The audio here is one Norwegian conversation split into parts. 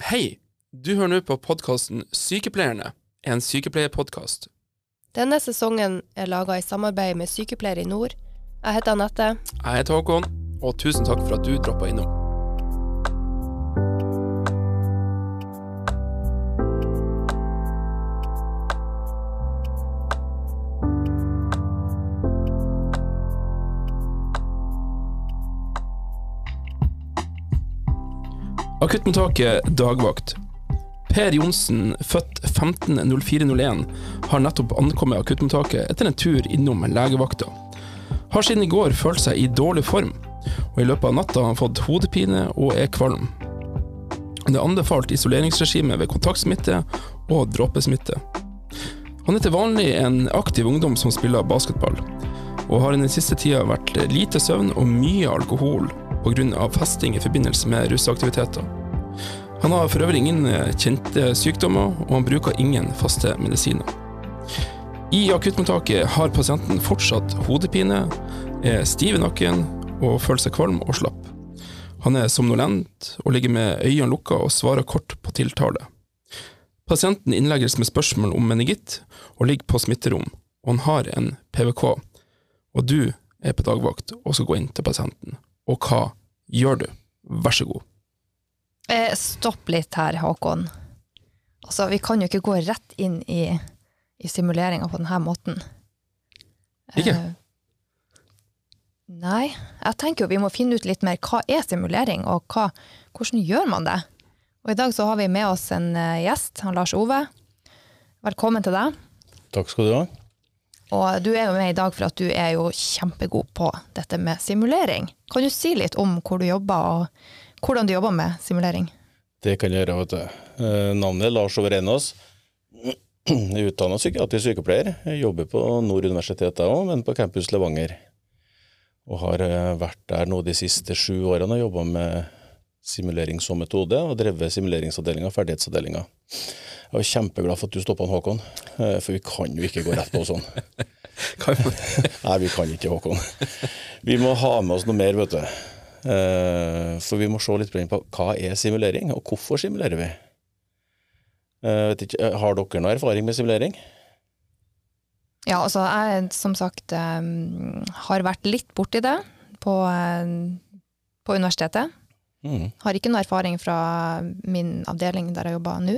Hei! Du hører nå på podkasten Sykepleierne, en sykepleierpodkast. Denne sesongen er laga i samarbeid med Sykepleiere i nord. Jeg heter Anette. Jeg heter Håkon, og tusen takk for at du droppa innom. Akuttmottaket dagvakt. Per Johnsen, født 15.04.01, har nettopp ankommet akuttmottaket etter en tur innom legevakta. Har siden i går følt seg i dårlig form, og i løpet av natta har han fått hodepine og er kvalm. Det er anbefalt isoleringsregime ved kontaktsmitte og dråpesmitte. Han er til vanlig en aktiv ungdom som spiller basketball, og har i den siste tida vært lite søvn og mye alkohol pga. festing i forbindelse med russeaktiviteter. Han har for øvrig ingen eh, kjente sykdommer, og han bruker ingen faste medisiner. I akuttmottaket har pasienten fortsatt hodepine, er stiv i nakken og føler seg kvalm og slapp. Han er somnolent og ligger med øynene lukka og svarer kort på tiltale. Pasienten innlegges med spørsmål om meningitt og ligger på smitterom, og han har en PVK. Og du er på dagvakt og skal gå inn til pasienten. Og hva gjør du? Vær så god. Eh, stopp litt her, Håkon. Altså, vi kan jo ikke gå rett inn i, i simuleringa på denne måten. Ikke? Eh, nei, jeg tenker jo vi må finne ut litt mer hva er simulering, og hva, hvordan gjør man det? Og i dag så har vi med oss en eh, gjest, han Lars Ove. Velkommen til deg. Takk skal du ha. Og du er jo med i dag for at du er jo kjempegod på dette med simulering. Kan du si litt om hvor du jobber, og hvordan du jobber med simulering? Det kan jeg gjøre, vet du. Eh, Navnet er Lars Ove Renås. Utdanna psykiatrisk sykepleier. Jeg jobber på Nord universitet òg, men på campus Levanger. Og har eh, vært der nå de siste sju årene og jobba med simulering som metode, og drevet simuleringsavdelinga og ferdighetsavdelinga. Jeg var kjempeglad for at du stoppa Håkon, eh, for vi kan jo ikke gå rett på sånn. Nei, vi kan ikke, Håkon. Vi må ha med oss noe mer, vet du. Eh, For vi må se litt på hva er simulering, og hvorfor simulerer vi? Eh, Vet ikke, har dere noe erfaring med simulering? Ja, altså jeg som sagt har vært litt borti det på, på universitetet. Mm. Har ikke noe erfaring fra min avdeling der jeg jobber nå.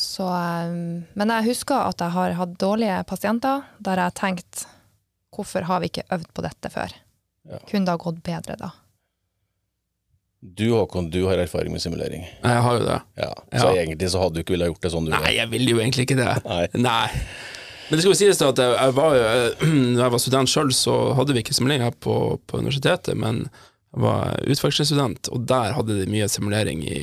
Så, eh, men jeg husker at jeg har hatt dårlige pasienter der jeg har tenkt hvorfor har vi ikke øvd på dette før? Ja. Kunne det ha gått bedre da? Du Håkon, du har erfaring med simulering. Jeg har jo det. Ja, Så Ja. egentlig så hadde du ikke villet gjort det sånn du Nei, jeg ville jo egentlig ikke det. Nei. Nei. Men det skal jo sies da at jeg, jeg var, jo- når jeg var student sjøl, så hadde vi ikke simulering her på, på universitetet, men jeg var utvekslingsstudent, og der hadde de mye simulering i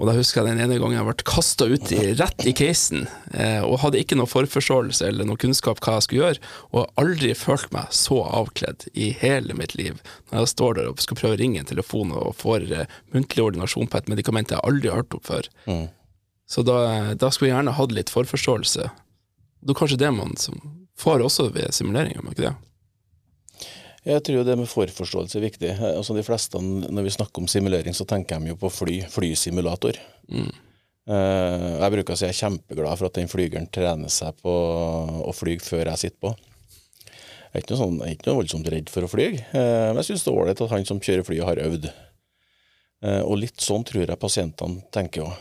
Og da husker jeg den ene gangen jeg ble kasta ut i, rett i casen, eh, og hadde ikke noe forforståelse eller noe kunnskap hva jeg skulle gjøre, og har aldri følt meg så avkledd i hele mitt liv. Når jeg står der og skal prøve å ringe en telefon og får eh, muntlig ordinasjon på et medikament jeg aldri har hørt opp før. Mm. Så da, da skulle jeg gjerne hatt litt forforståelse. Det er kanskje det man som får også ved simuleringer, men ikke det? Jeg tror jo det med forforståelse er viktig. Altså de fleste, Når vi snakker om simulering, så tenker de jo på fly, flysimulator. Mm. Eh, Jeg bruker å si jeg er kjempeglad for at den flygeren trener seg på å fly før jeg sitter på. Jeg er ikke noe, sånn, jeg er ikke noe voldsomt redd for å fly, eh, men jeg syns det er ålreit at han som kjører flyet, har øvd. Eh, Og litt sånn tror jeg pasientene tenker òg.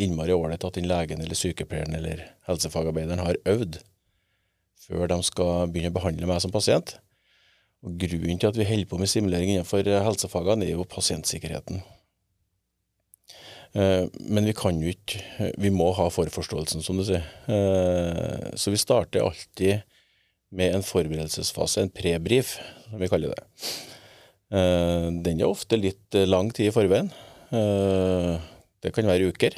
Innmari ålreit at den legen eller sykepleieren eller helsefagarbeideren har øvd før de skal begynne å behandle meg som pasient. Og Grunnen til at vi holder på med simulering innenfor eh, helsefagene, er jo pasientsikkerheten. Eh, Men vi kan jo ikke Vi må ha forforståelsen, som du sier. Eh, Så vi starter alltid med en forberedelsesfase, en prebrief, som vi kaller det. Eh, Den er ofte litt eh, lang tid i forveien. Eh, Det kan være uker.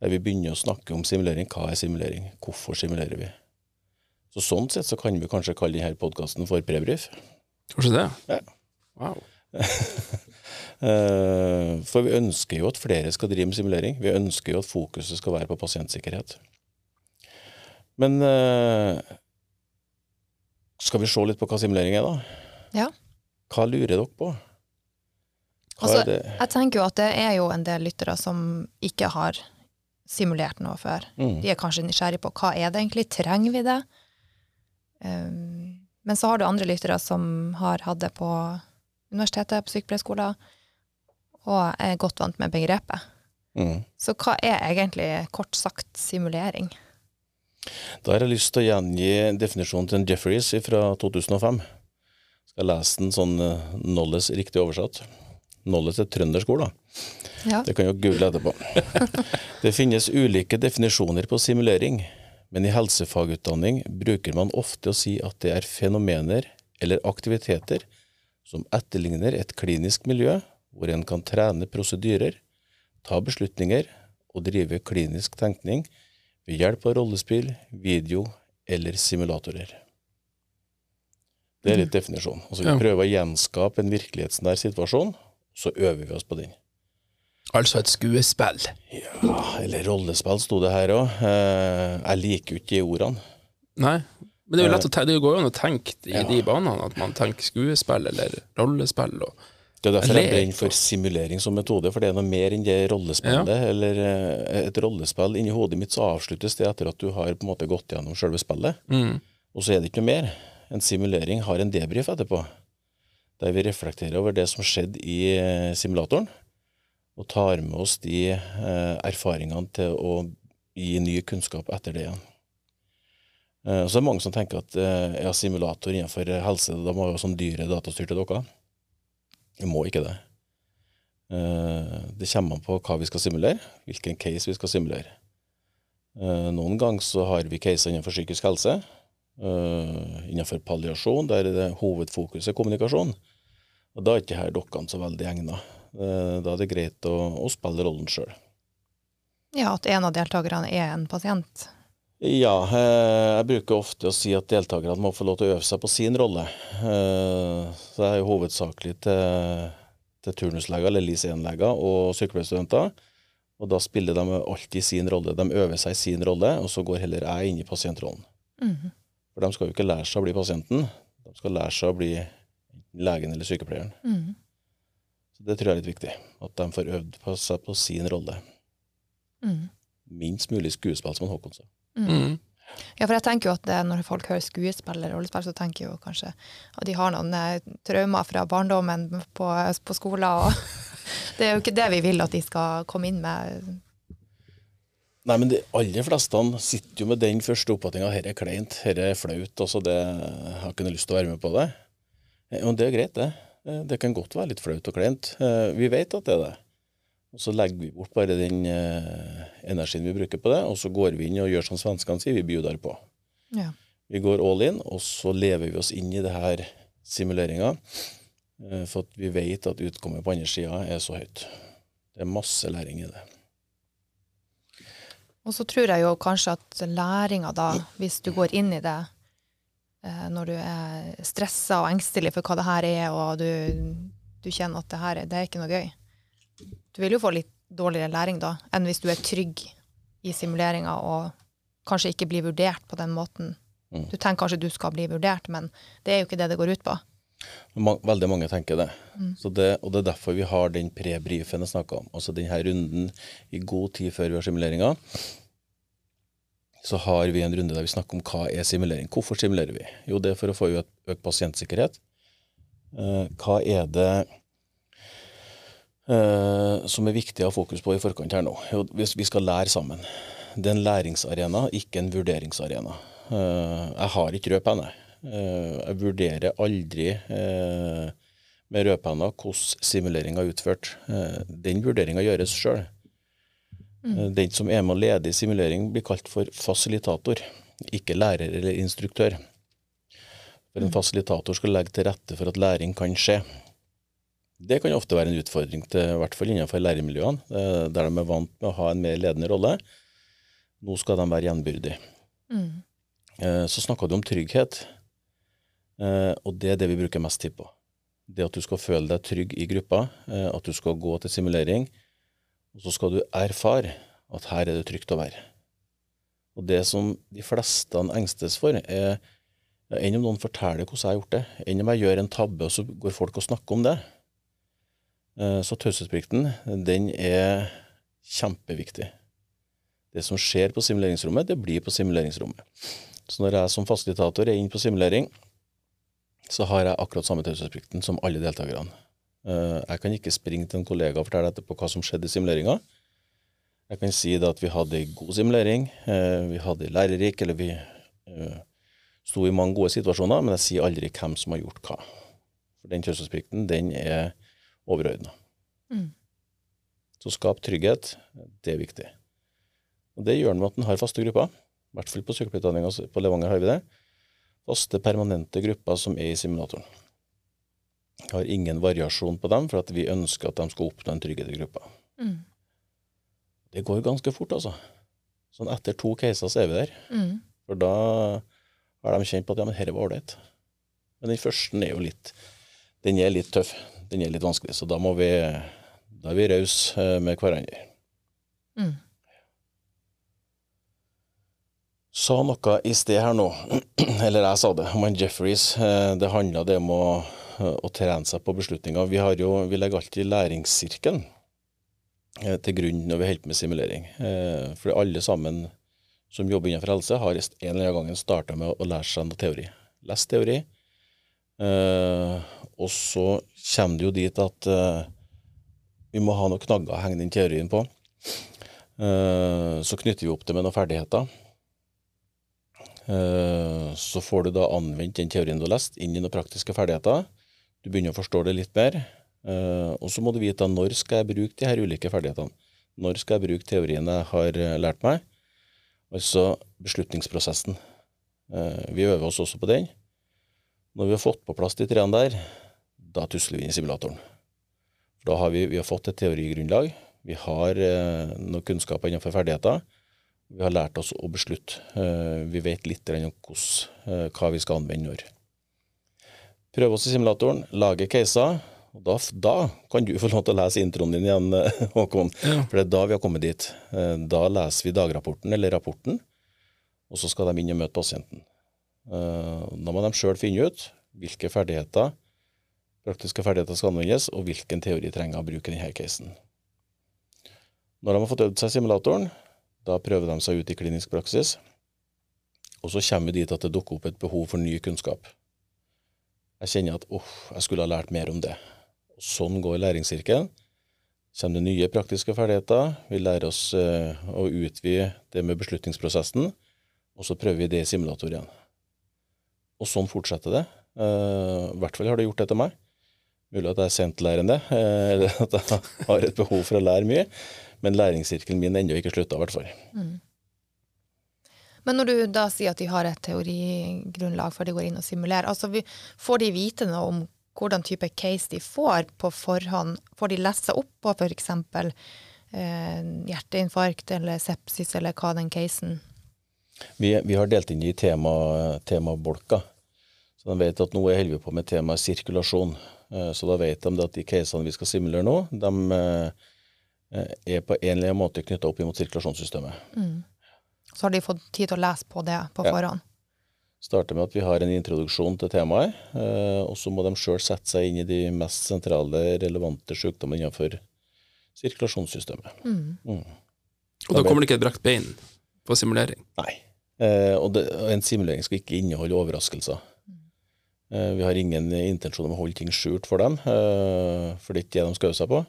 Der vi begynner å snakke om simulering. Hva er simulering? Hvorfor simulerer vi? Så Sånn sett så kan vi kanskje kalle denne podkasten for prebrief. Kanskje det? Ja. Wow. Eh, For vi ønsker jo at flere skal drive med simulering. Vi ønsker jo at fokuset skal være på pasientsikkerhet. Men eh, skal vi se litt på hva simulering er, da? Ja. Hva lurer dere på? Altså, jeg tenker jo at det er jo en del lyttere som ikke har simulert noe før. Mm. De er kanskje nysgjerrige på hva er det egentlig, trenger vi det? Um, men så har du andre lyttere som har hatt det på universitetet, på sykepleierskoler, og er godt vant med begrepet. Mm. Så hva er egentlig, kort sagt, simulering? Da har jeg lyst til å gjengi definisjonen til en Jefferies fra 2005. Jeg Skal lese den sånn uh, Nolles riktig oversatt. Nolles er trøndersk ord, da. Ja. Det kan jo google etterpå. det finnes ulike definisjoner på simulering, men i helsefagutdanning bruker man ofte å si at det er fenomener eller aktiviteter som etterligner et klinisk miljø, hvor en kan trene prosedyrer, ta beslutninger og drive klinisk tenkning ved hjelp av rollespill, video eller simulatorer. Det er litt definisjon. Altså, vi prøver å gjenskape en virkelighetsnær situasjon, så øver vi oss på den. Altså et skuespill. Ja, eller rollespill sto det her òg. Jeg liker jo ikke de ordene. Nei. Men det er jo lett å tenke, det går jo an å tenke i Ja. de banene, at man tenker skuespill eller rollespill. Og, Det er derfor Jeg brenner for simulering som metode, for det er noe mer enn det rollespillet. Eller eh, et rollespill inni hodet mitt så avsluttes det etter at du har på en måte gått gjennom selve spillet. mm, Og så er det ikke noe mer. En simulering har en debrief etterpå, der vi reflekterer over det som skjedde i eh, simulatoren, og tar med oss de eh, erfaringene til å gi ny kunnskap etter det igjen. Eh, så er det mange som tenker at eh, ja, simulator innenfor helse, da må jo sånn dyre datastyrte dokker. Vi må ikke det. Det kommer an på hva vi skal simulere, hvilken case vi skal simulere. Noen ganger så har vi caser innenfor psykisk helse, innenfor palliasjon, der er det hovedfokuset kommunikasjon. Og da er ikke her dokkene så veldig egnet. Eh, Da er det greit å, å spille rollen sjøl. Ja, at en av deltakerne er en pasient. Ja, eh, jeg bruker ofte å si at deltakerne må få lov til å øve seg på sin rolle. Eh, Så det er jo hovedsakelig til, til turnusleger, eller LIS1-leger og sykepleierstudenter. Og da spiller de alltid sin rolle. De øver seg i sin rolle, og så går heller jeg inn i pasientrollen. Mhm. For de skal jo ikke lære seg å bli pasienten, de skal lære seg å bli legen eller sykepleieren. Mhm. Så Det tror jeg er litt viktig, at de får øvd på seg på sin rolle. Mm. Minst mulig skuespill, som Håkon sa. mm, Ja, for jeg tenker jo at det, når folk hører skuespill eller rollespill, så tenker jeg jo kanskje at de har noen eh, traumer fra barndommen på, på skolen, og det er jo ikke det vi vil at de skal komme inn med. Nei, men de aller fleste sitter jo med den første oppfatninga her er kleint, her er flaut, altså det, jeg har ikke noe lyst til å være med på det. Men Og det er greit, det. Eh, Det kan godt være litt flaut og kleint. Eh, Vi vet at det er det. Og så legger vi bort bare den eh, energien vi bruker på det, og så går vi inn og gjør som svenskene sier, vi bjuder på. Ja. Vi går all in, og så lever vi oss inn i det her simuleringa, for at vi vet at utkommet på andre sida er så høyt. Det er masse læring i det. Og så tror jeg jo kanskje at læringa da, hvis du går inn i det når du er stressa og engstelig for hva det her er, og du, du kjenner at det her er, det er ikke noe gøy Du vil jo få litt dårligere læring da, enn hvis du er trygg i simuleringa og kanskje ikke blir vurdert på den måten. Mm. Du tenker kanskje du skal bli vurdert, men det er jo ikke det det går ut på. Veldig mange tenker det. Mm. Så det. Og det er derfor vi har den pre-briefen jeg snakka om. Altså denne runden i god tid før vi har simuleringa. Så har vi en runde der vi snakker om hva er simulering. Hvorfor simulerer vi? Jo, det er for å få økt, pasientsikkerhet. Eh, hva er det eh, som er viktig å ha fokus på i forkant her nå? Jo, vi skal lære sammen. Det er en læringsarena, ikke en vurderingsarena. Eh, jeg har ikke rød penne. Jeg vurderer aldri med rødpenna hvordan simuleringa er utført. Den vurderinga gjøres sjøl. Den som er med å lede i simulering, blir kalt for fasilitator, ikke lærer eller instruktør. For en fasilitator skal legge til rette for at læring kan skje. Det kan ofte være en utfordring, til, i hvert fall innenfor læremiljøene, eh, der de er vant med å ha en mer ledende rolle. Nå skal de være gjenbyrdige. Mm. Eh, Så snakka du om trygghet, eh, og det er det vi bruker mest tid på. Det at du skal føle deg trygg i gruppa, eh, at du skal gå til simulering, og så skal du erfare at her er det trygt å være. Og det som de fleste engstes for, er ja, enn om noen forteller hvordan jeg har gjort det, enn om jeg gjør en tabbe, og så går folk og snakker om det. Eh, Så taushetsplikten, den er kjempeviktig. Det som skjer på simuleringsrommet, det blir på simuleringsrommet. Så når jeg som fasilitator er inne på simulering, så har jeg akkurat samme taushetsplikten som alle deltakerne. Eh, Jeg kan ikke springe til en kollega og fortelle etterpå hva som skjedde i simuleringa. Jeg kan si at vi hadde en god simulering, eh, vi hadde lærerik, eller vi eh, sto i mange gode situasjoner, men jeg sier aldri hvem som har gjort hva. For den taushetsplikten, den er overordna. Mm. Så skap trygghet, det er viktig. Og det gjør en med at den har faste grupper. I hvert fall på sykepleierutdanninga på Levanger har vi det. Faste, permanente grupper som er i simulatoren. Har ingen variasjon på dem, for at vi ønsker at de skal oppnå en trygghet i gruppa. Mm. Det går ganske fort, altså. Sånn etter to caser så er vi der. Mm. For da har de kjent på at ja, men dette var ålreit. Men den første er jo litt Den er litt tøff. Den er litt vanskelig, så da må vi Da er vi rause eh, med hverandre. Mm. Sa noe i sted her nå, eller jeg sa det, om han Jeffries. eh, Det handla det om å, å trene seg på beslutninger. Vi, jo, vi legger alltid læringssirkelen eh, til grunn når vi holder med simulering. Eh, For alle sammen som jobber innenfor helse, har en eller annen gang starta med å lære seg noe teori. Lest teori. Eh, og så kommer det jo dit at eh, vi må ha noen knagger å henge den teorien på. Eh, så knytter vi opp det med noen ferdigheter. Eh, så får du da anvendt den teorien du har lest, inn i noen praktiske ferdigheter. Du begynner å forstå det litt mer. Eh, og så må du vite når skal jeg bruke de her ulike ferdighetene. Når skal jeg bruke teorien jeg har eh, lært meg? Altså beslutningsprosessen. Eh, vi øver oss også på den. Når vi har fått på plass de treene der, da tusler vi inn i simulatoren. For da har vi, vi har fått et teorigrunnlag. Vi har eh, noen kunnskaper innenfor ferdigheter. Vi har lært oss å beslutte. Eh, vi vet litt om eh, hva vi skal anvende når. Prøve oss i simulatoren, lage caser. Og da, da kan du få lov til å lese introen din igjen, eh, Håkon. Ja. For det er da vi har kommet dit. Eh, Da leser vi dagrapporten, eller rapporten, og så skal de inn og møte pasienten. Eh, Da må de sjøl finne ut hvilke ferdigheter, praktiske ferdigheter skal anvendes, og hvilken teori trenger å bruke i denne casen. Når de har fått øvd seg i simulatoren, da prøver de seg ut i klinisk praksis, og så kommer vi dit at det dukker opp et behov for ny kunnskap. Jeg kjenner at oh, jeg skulle ha lært mer om det. Sånn går læringssirkelen. Kommer det nye praktiske ferdigheter, vi lærer oss eh, å utvide det med beslutningsprosessen, og så prøver vi det i simulator igjen. Og sånn fortsetter det. Eh, I hvert fall har det gjort det til meg. Mulig at jeg er sentlærende, eh, eller at jeg har et behov for å lære mye, men læringssirkelen min ennå ikke slutta, i hvert fall. Mm. Men når du da sier at de har et teorigrunnlag før de går inn og simulerer, altså vi, får de vite noe om hvordan type case de får på forhånd? Får de lese opp på f.eks. Eh, hjerteinfarkt eller sepsis eller hva den casen Vi, vi har delt inn i tema, temabolker. Så de vet at nå holder vi på med temaet sirkulasjon. Eh, Så da vet de at de casene vi skal simulere nå, de eh, er på en eller annen måte knytta opp imot sirkulasjonssystemet. mm. Så har de fått tid til å lese på det på Ja. forhånd. Starter med at vi har en introduksjon til temaet, eh, og så må de sjøl sette seg inn i de mest sentrale, relevante sykdommene innenfor sirkulasjonssystemet. Mm. Mm. Og da kommer det ikke et brakt bein på simulering. Nei. Eh, og, det, og en simulering skal ikke inneholde overraskelser. Eh, vi har ingen intensjon om å holde ting skjult for dem, eh, for det er ikke det de skal øve seg på.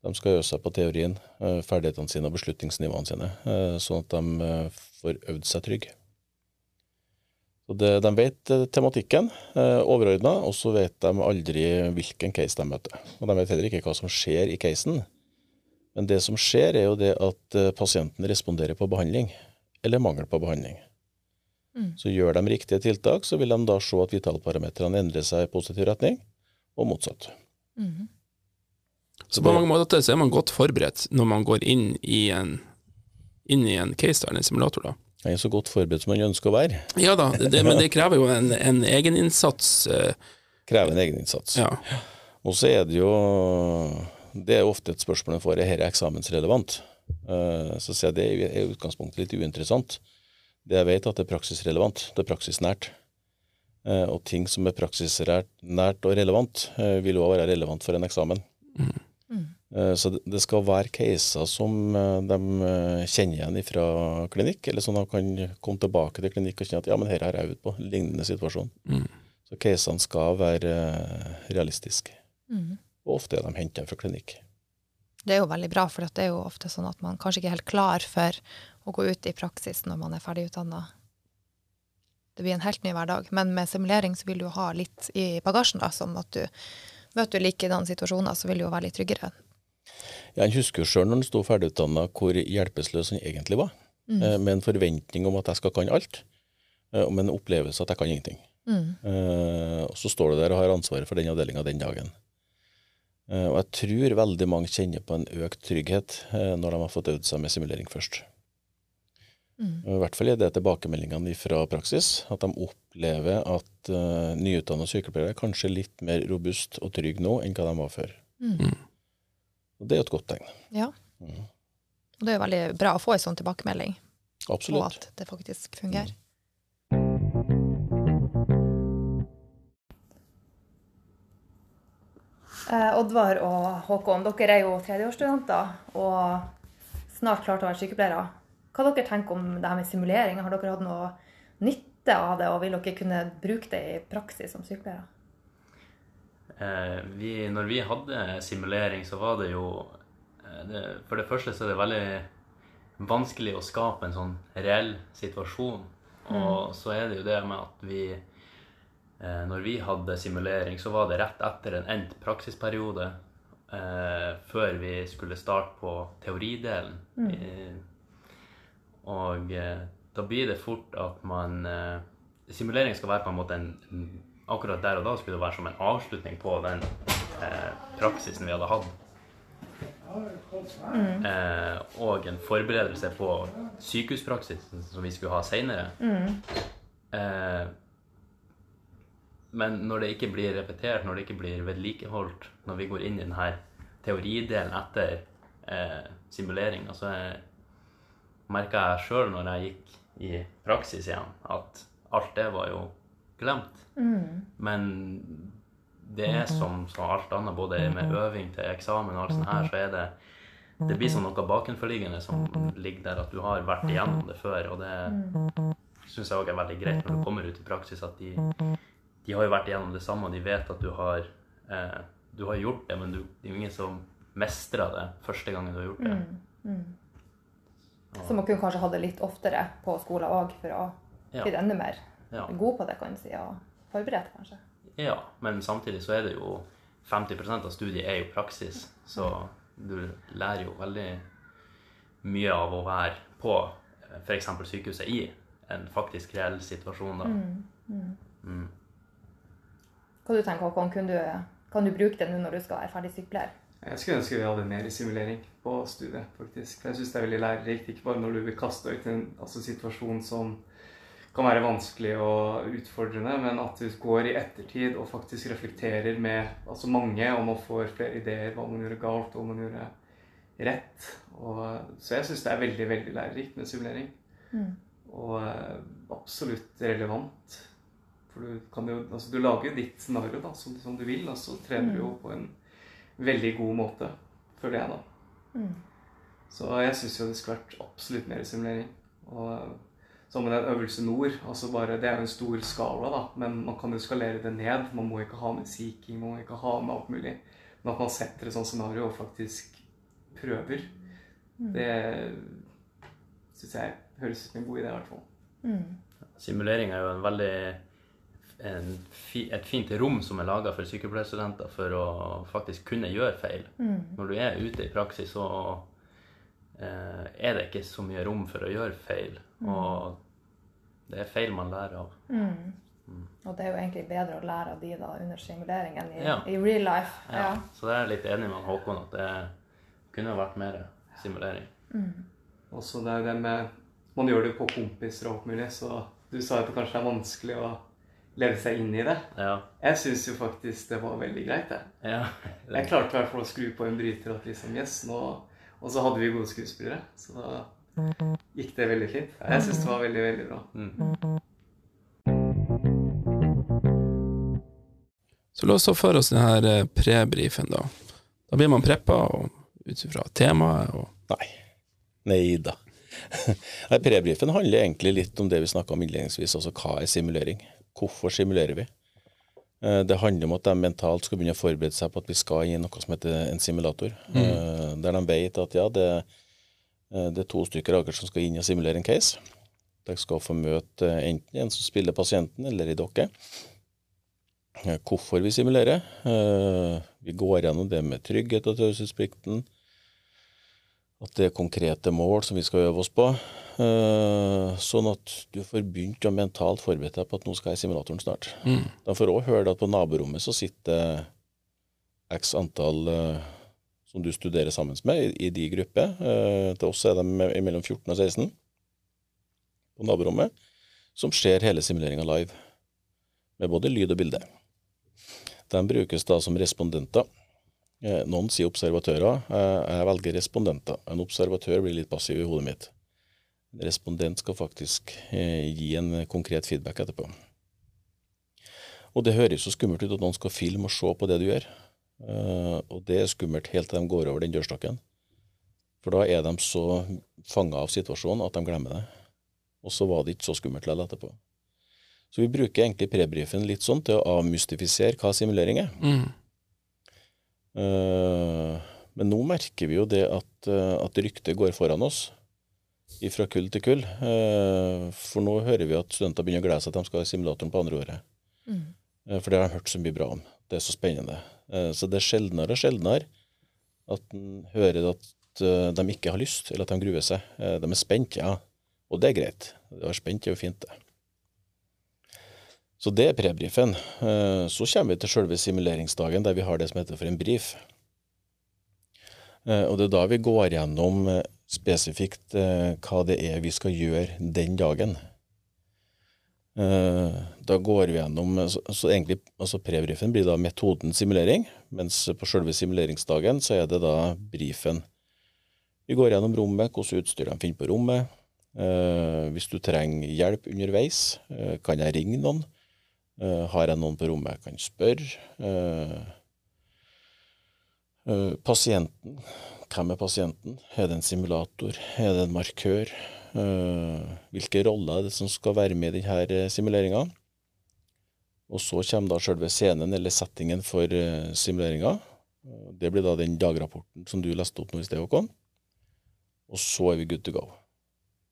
De skal øve seg på teorien, eh, ferdighetene sine og beslutningsnivåene sine, eh, sånn at de eh, får øvd seg trygg. Så det, de vet tematikken overordna, og så vet de aldri hvilken case de møter. Og de vet heller ikke hva som skjer i casen. Men det som skjer, er jo det at pasienten responderer på behandling, eller mangel på behandling. Mm. Så gjør de riktige tiltak, så vil de da se at vitalparametrene endrer seg i positiv retning, og motsatt. Mm. Så på mange måter så er man godt forberedt når man går inn i en, inn i en case, eller en simulator. da. Jeg er så godt forberedt som man ønsker å være. Ja da, det, men det krever jo en, en egeninnsats. eh, Krever en egeninnsats. Ja. Og så er det jo Det er ofte et spørsmål en får, er dette eksamensrelevant? Eh, Så sier jeg det er i utgangspunktet litt uinteressant. Det jeg vet, at det er praksisrelevant. Det er praksisnært. Eh, Og ting som er praksisnært nært og relevant, vil også være relevant for en eksamen. Mm. Eh, Så det- skal være caser som eh, de eh, kjenner igjen fra klinikk, eller som de kan komme tilbake til klinikk og kjenne at ja, men her har jeg øvd på, lignende situasjon. Mm. Så casene skal være realistiske. Mm. Og ofte er de henta fra klinikk. Det er jo veldig bra, for det er jo ofte sånn at man kanskje ikke er helt klar for å gå ut i praksis når man er ferdig utdanna. Det blir en helt ny hverdag. Men med simulering så vil du jo ha litt i bagasjen, da, sånn at du møter du likedanne situasjoner, så vil du jo være litt tryggere. Jeg husker sjøl når han sto ferdigutdanna hvor hjelpeløs han egentlig var. Mm. Eh, Med en forventning om at jeg skal kan alt, eh, og med en opplevelse at jeg kan ingenting. Mm. Eh, Og så står du der og har ansvaret for den avdelinga den dagen. Eh, Og jeg tror veldig mange kjenner på en økt trygghet når de har fått øvd seg med simulering først. Mm. I hvert fall er det tilbakemeldingene fra praksis, at de opplever at uh, nyutdanna sykepleiere er kanskje litt mer robust og trygg nå enn hva de var før. Mm. Og Det er jo et godt tegn. Ja. Mm. Og det er jo veldig bra å få en sånn tilbakemelding på Absolutt. at det faktisk fungerer. Eh, Oddvar og Håkon, dere er jo tredjeårsstudenter og snart klart til å være sykepleiere. Hva dere tenker om det her med simulering? Har dere hatt noe nytte av det, og vil dere kunne bruke det i praksis som sykepleiere? Eh, vi, når vi hadde simulering, så var det jo eh, det, For det første så er det veldig vanskelig å skape en sånn reell situasjon. Og så er det jo det med at vi eh, Når vi hadde simulering, så var det rett etter en endt praksisperiode. Eh, før vi skulle starte på teoridelen. Eh, og da blir det fort at man Simulering skal være på en måte en- Akkurat der og da skulle det være som en avslutning på den eh, praksisen vi hadde hatt. Eh, og en forberedelse på sykehuspraksisen som vi skulle ha seinere. Eh, men når det ikke blir repetert, når det ikke blir vedlikeholdt, når vi går inn i denne teoridelen etter eh, simuleringa, så merka jeg sjøl når jeg gikk i praksis igjen, at alt det var jo glemt. Men det er som, som alt annet, både med øving til eksamen og alt sånt her, så er det det blir som noe bakenforliggende som ligger der, at du har vært igjennom det før. Og det syns jeg òg er veldig greit når du kommer ut i praksis, at de, de har jo vært igjennom det samme, og de vet at du har, eh, du har gjort det, men du, det er jo ingen som mestrer det første gangen du har gjort det. Så man kunne kanskje hatt det litt oftere på skolen òg, for å Ja. enda mer Ja. god på det, kan du si, og forberedt, kanskje. Ja, men samtidig så er det jo 50% av studiet er jo praksis, så du lærer jo veldig mye av å være på f.eks. sykehuset i en faktisk reell situasjon. da. Mm. Hva du tenker Håkon? Kan du, kan du bruke det nå når du skal være ferdig sykepleier? Jeg skulle ønske vi hadde mer simulering på studiet, faktisk. For jeg syns det er veldig lærerikt, ikke bare når du blir kasta ut i en altså, situasjon som kan være vanskelig og utfordrende, men at du går i ettertid og faktisk reflekterer med altså mange, og man får flere ideer hva man gjorde galt, og hva man gjorde rett. Og, så jeg syns det er veldig, veldig lærerikt med simulering. Og eh, absolutt relevant. For du kan jo Altså, du lager jo ditt scenario da, som, som du vil, og så trener du jo på en veldig god måte, føler jeg, da. Så jeg syns jo det skulle vært absolutt mer simulering. Og som en øvelse nord, altså bare, det er jo en stor skala, da, men man kan jo skalere det ned. Man må ikke ha med seeking, man må ikke ha med alt mulig. Men at man setter et sånt scenario og faktisk prøver, det syns jeg høres ut som en god idé, i hvert fall. Simulering er jo en veldig en et fint rom som er laga for sykepleierstudenter for å faktisk kunne gjøre feil. Når du er ute i praksis, så eh, er det ikke så mye rom for å gjøre feil. Og det er feil man lærer av. Og det er jo egentlig bedre å lære av de da under simulering enn i, Ja. i real life. Ja. Så det er jeg litt enig med Håkon at det kunne vært mer simulering. Også det er jo det med Man gjør det jo på kompiser og alt mulig, så du sa at det kanskje er vanskelig å leve seg inn i det. Ja. Jeg syns jo faktisk det var veldig greit, det. ja. Jeg klarte i hvert fall å skru på en bryter at liksom Yes, nå Og så hadde vi gode skuespillere, så da gikk det veldig fint. Jeg syns det var veldig, veldig bra. Så la oss ta for oss denne prebrifen, da. Da blir man preppa, ut fra temaet? Og... Nei. Nei da. Nei, Prebrifen handler egentlig litt om det vi snakka om innledningsvis, altså hva er simulering? Hvorfor simulerer vi? Eh, det handler om at de mentalt skal begynne å forberede seg på at vi skal gi noe som heter en simulator. Mm. Der de vet at ja, det, eh, det er to stykker akkurat som skal inn og simulere en case. De skal få møte enten en som spiller pasienten, eller i dere. Hvorfor vi simulerer. Vi går gjennom det med trygghet og taushetsplikten. At det er konkrete mål som vi skal øve oss på. Sånn at du får begynt å mentalt forberede deg på at nå skal jeg i simulatoren snart. Mm. De får òg høre at på naborommet så sitter x antall som du studerer sammen med, i, i de grupper. Eh, til oss er de mellom 14 og 16 på naborommet, som ser hele simuleringa live. Med både lyd og bilde. De brukes da som respondenter. Eh, noen sier observatører. Eh, jeg velger respondenter. En observatør blir litt passiv i hodet mitt. En respondent skal faktisk eh, gi en konkret feedback etterpå. Og det høres så skummelt ut at noen skal filme og se på det du gjør. Og det er skummelt helt til de går over den dørstokken. For da er de så fanga av situasjonen at de glemmer det. Og så var det ikke så skummelt likevel etterpå. Så vi bruker egentlig prebrifen litt sånn til å avmystifisere hva simulering er. Mm. Eh, men nå merker vi jo det at, uh, at ryktet går foran oss fra kull til kull. Uh, for nå hører vi at studenter begynner å glede seg til de skal ha simulatoren på andre året. Mm. for det har de hørt så mye bra om. Det er så spennende. Så det er sjeldnere og sjeldnere at en hører at de ikke har lyst, eller at de gruer seg. de er spent, ja. Og det er greit. De være spent er jo fint, det. Så det er prebrifen. Eh, så kommer vi til selve simuleringsdagen, der vi har det som heter for en brief. Eh, og det er da vi går gjennom eh, spesifikt hva det er vi skal gjøre den dagen. Da går vi gjennom så egentlig, altså Prebrifen blir da metoden simulering, mens på selve simuleringsdagen så er det da brifen. Vi går gjennom rommet, hvilket utstyr de finner på rommet. Hvis du trenger hjelp underveis, kan jeg ringe noen? Uh, har jeg noen på rommet jeg kan spørre? Uh, pasienten. Hvem er pasienten? Er det en simulator? Er det en markør? Hvilke roller er det som skal være med i denne simuleringa? Og så kommer da selve scenen, eller settingen for simuleringa. Det blir da den dagrapporten som du leste opp nå i sted, Håkon. Og så er vi good to go.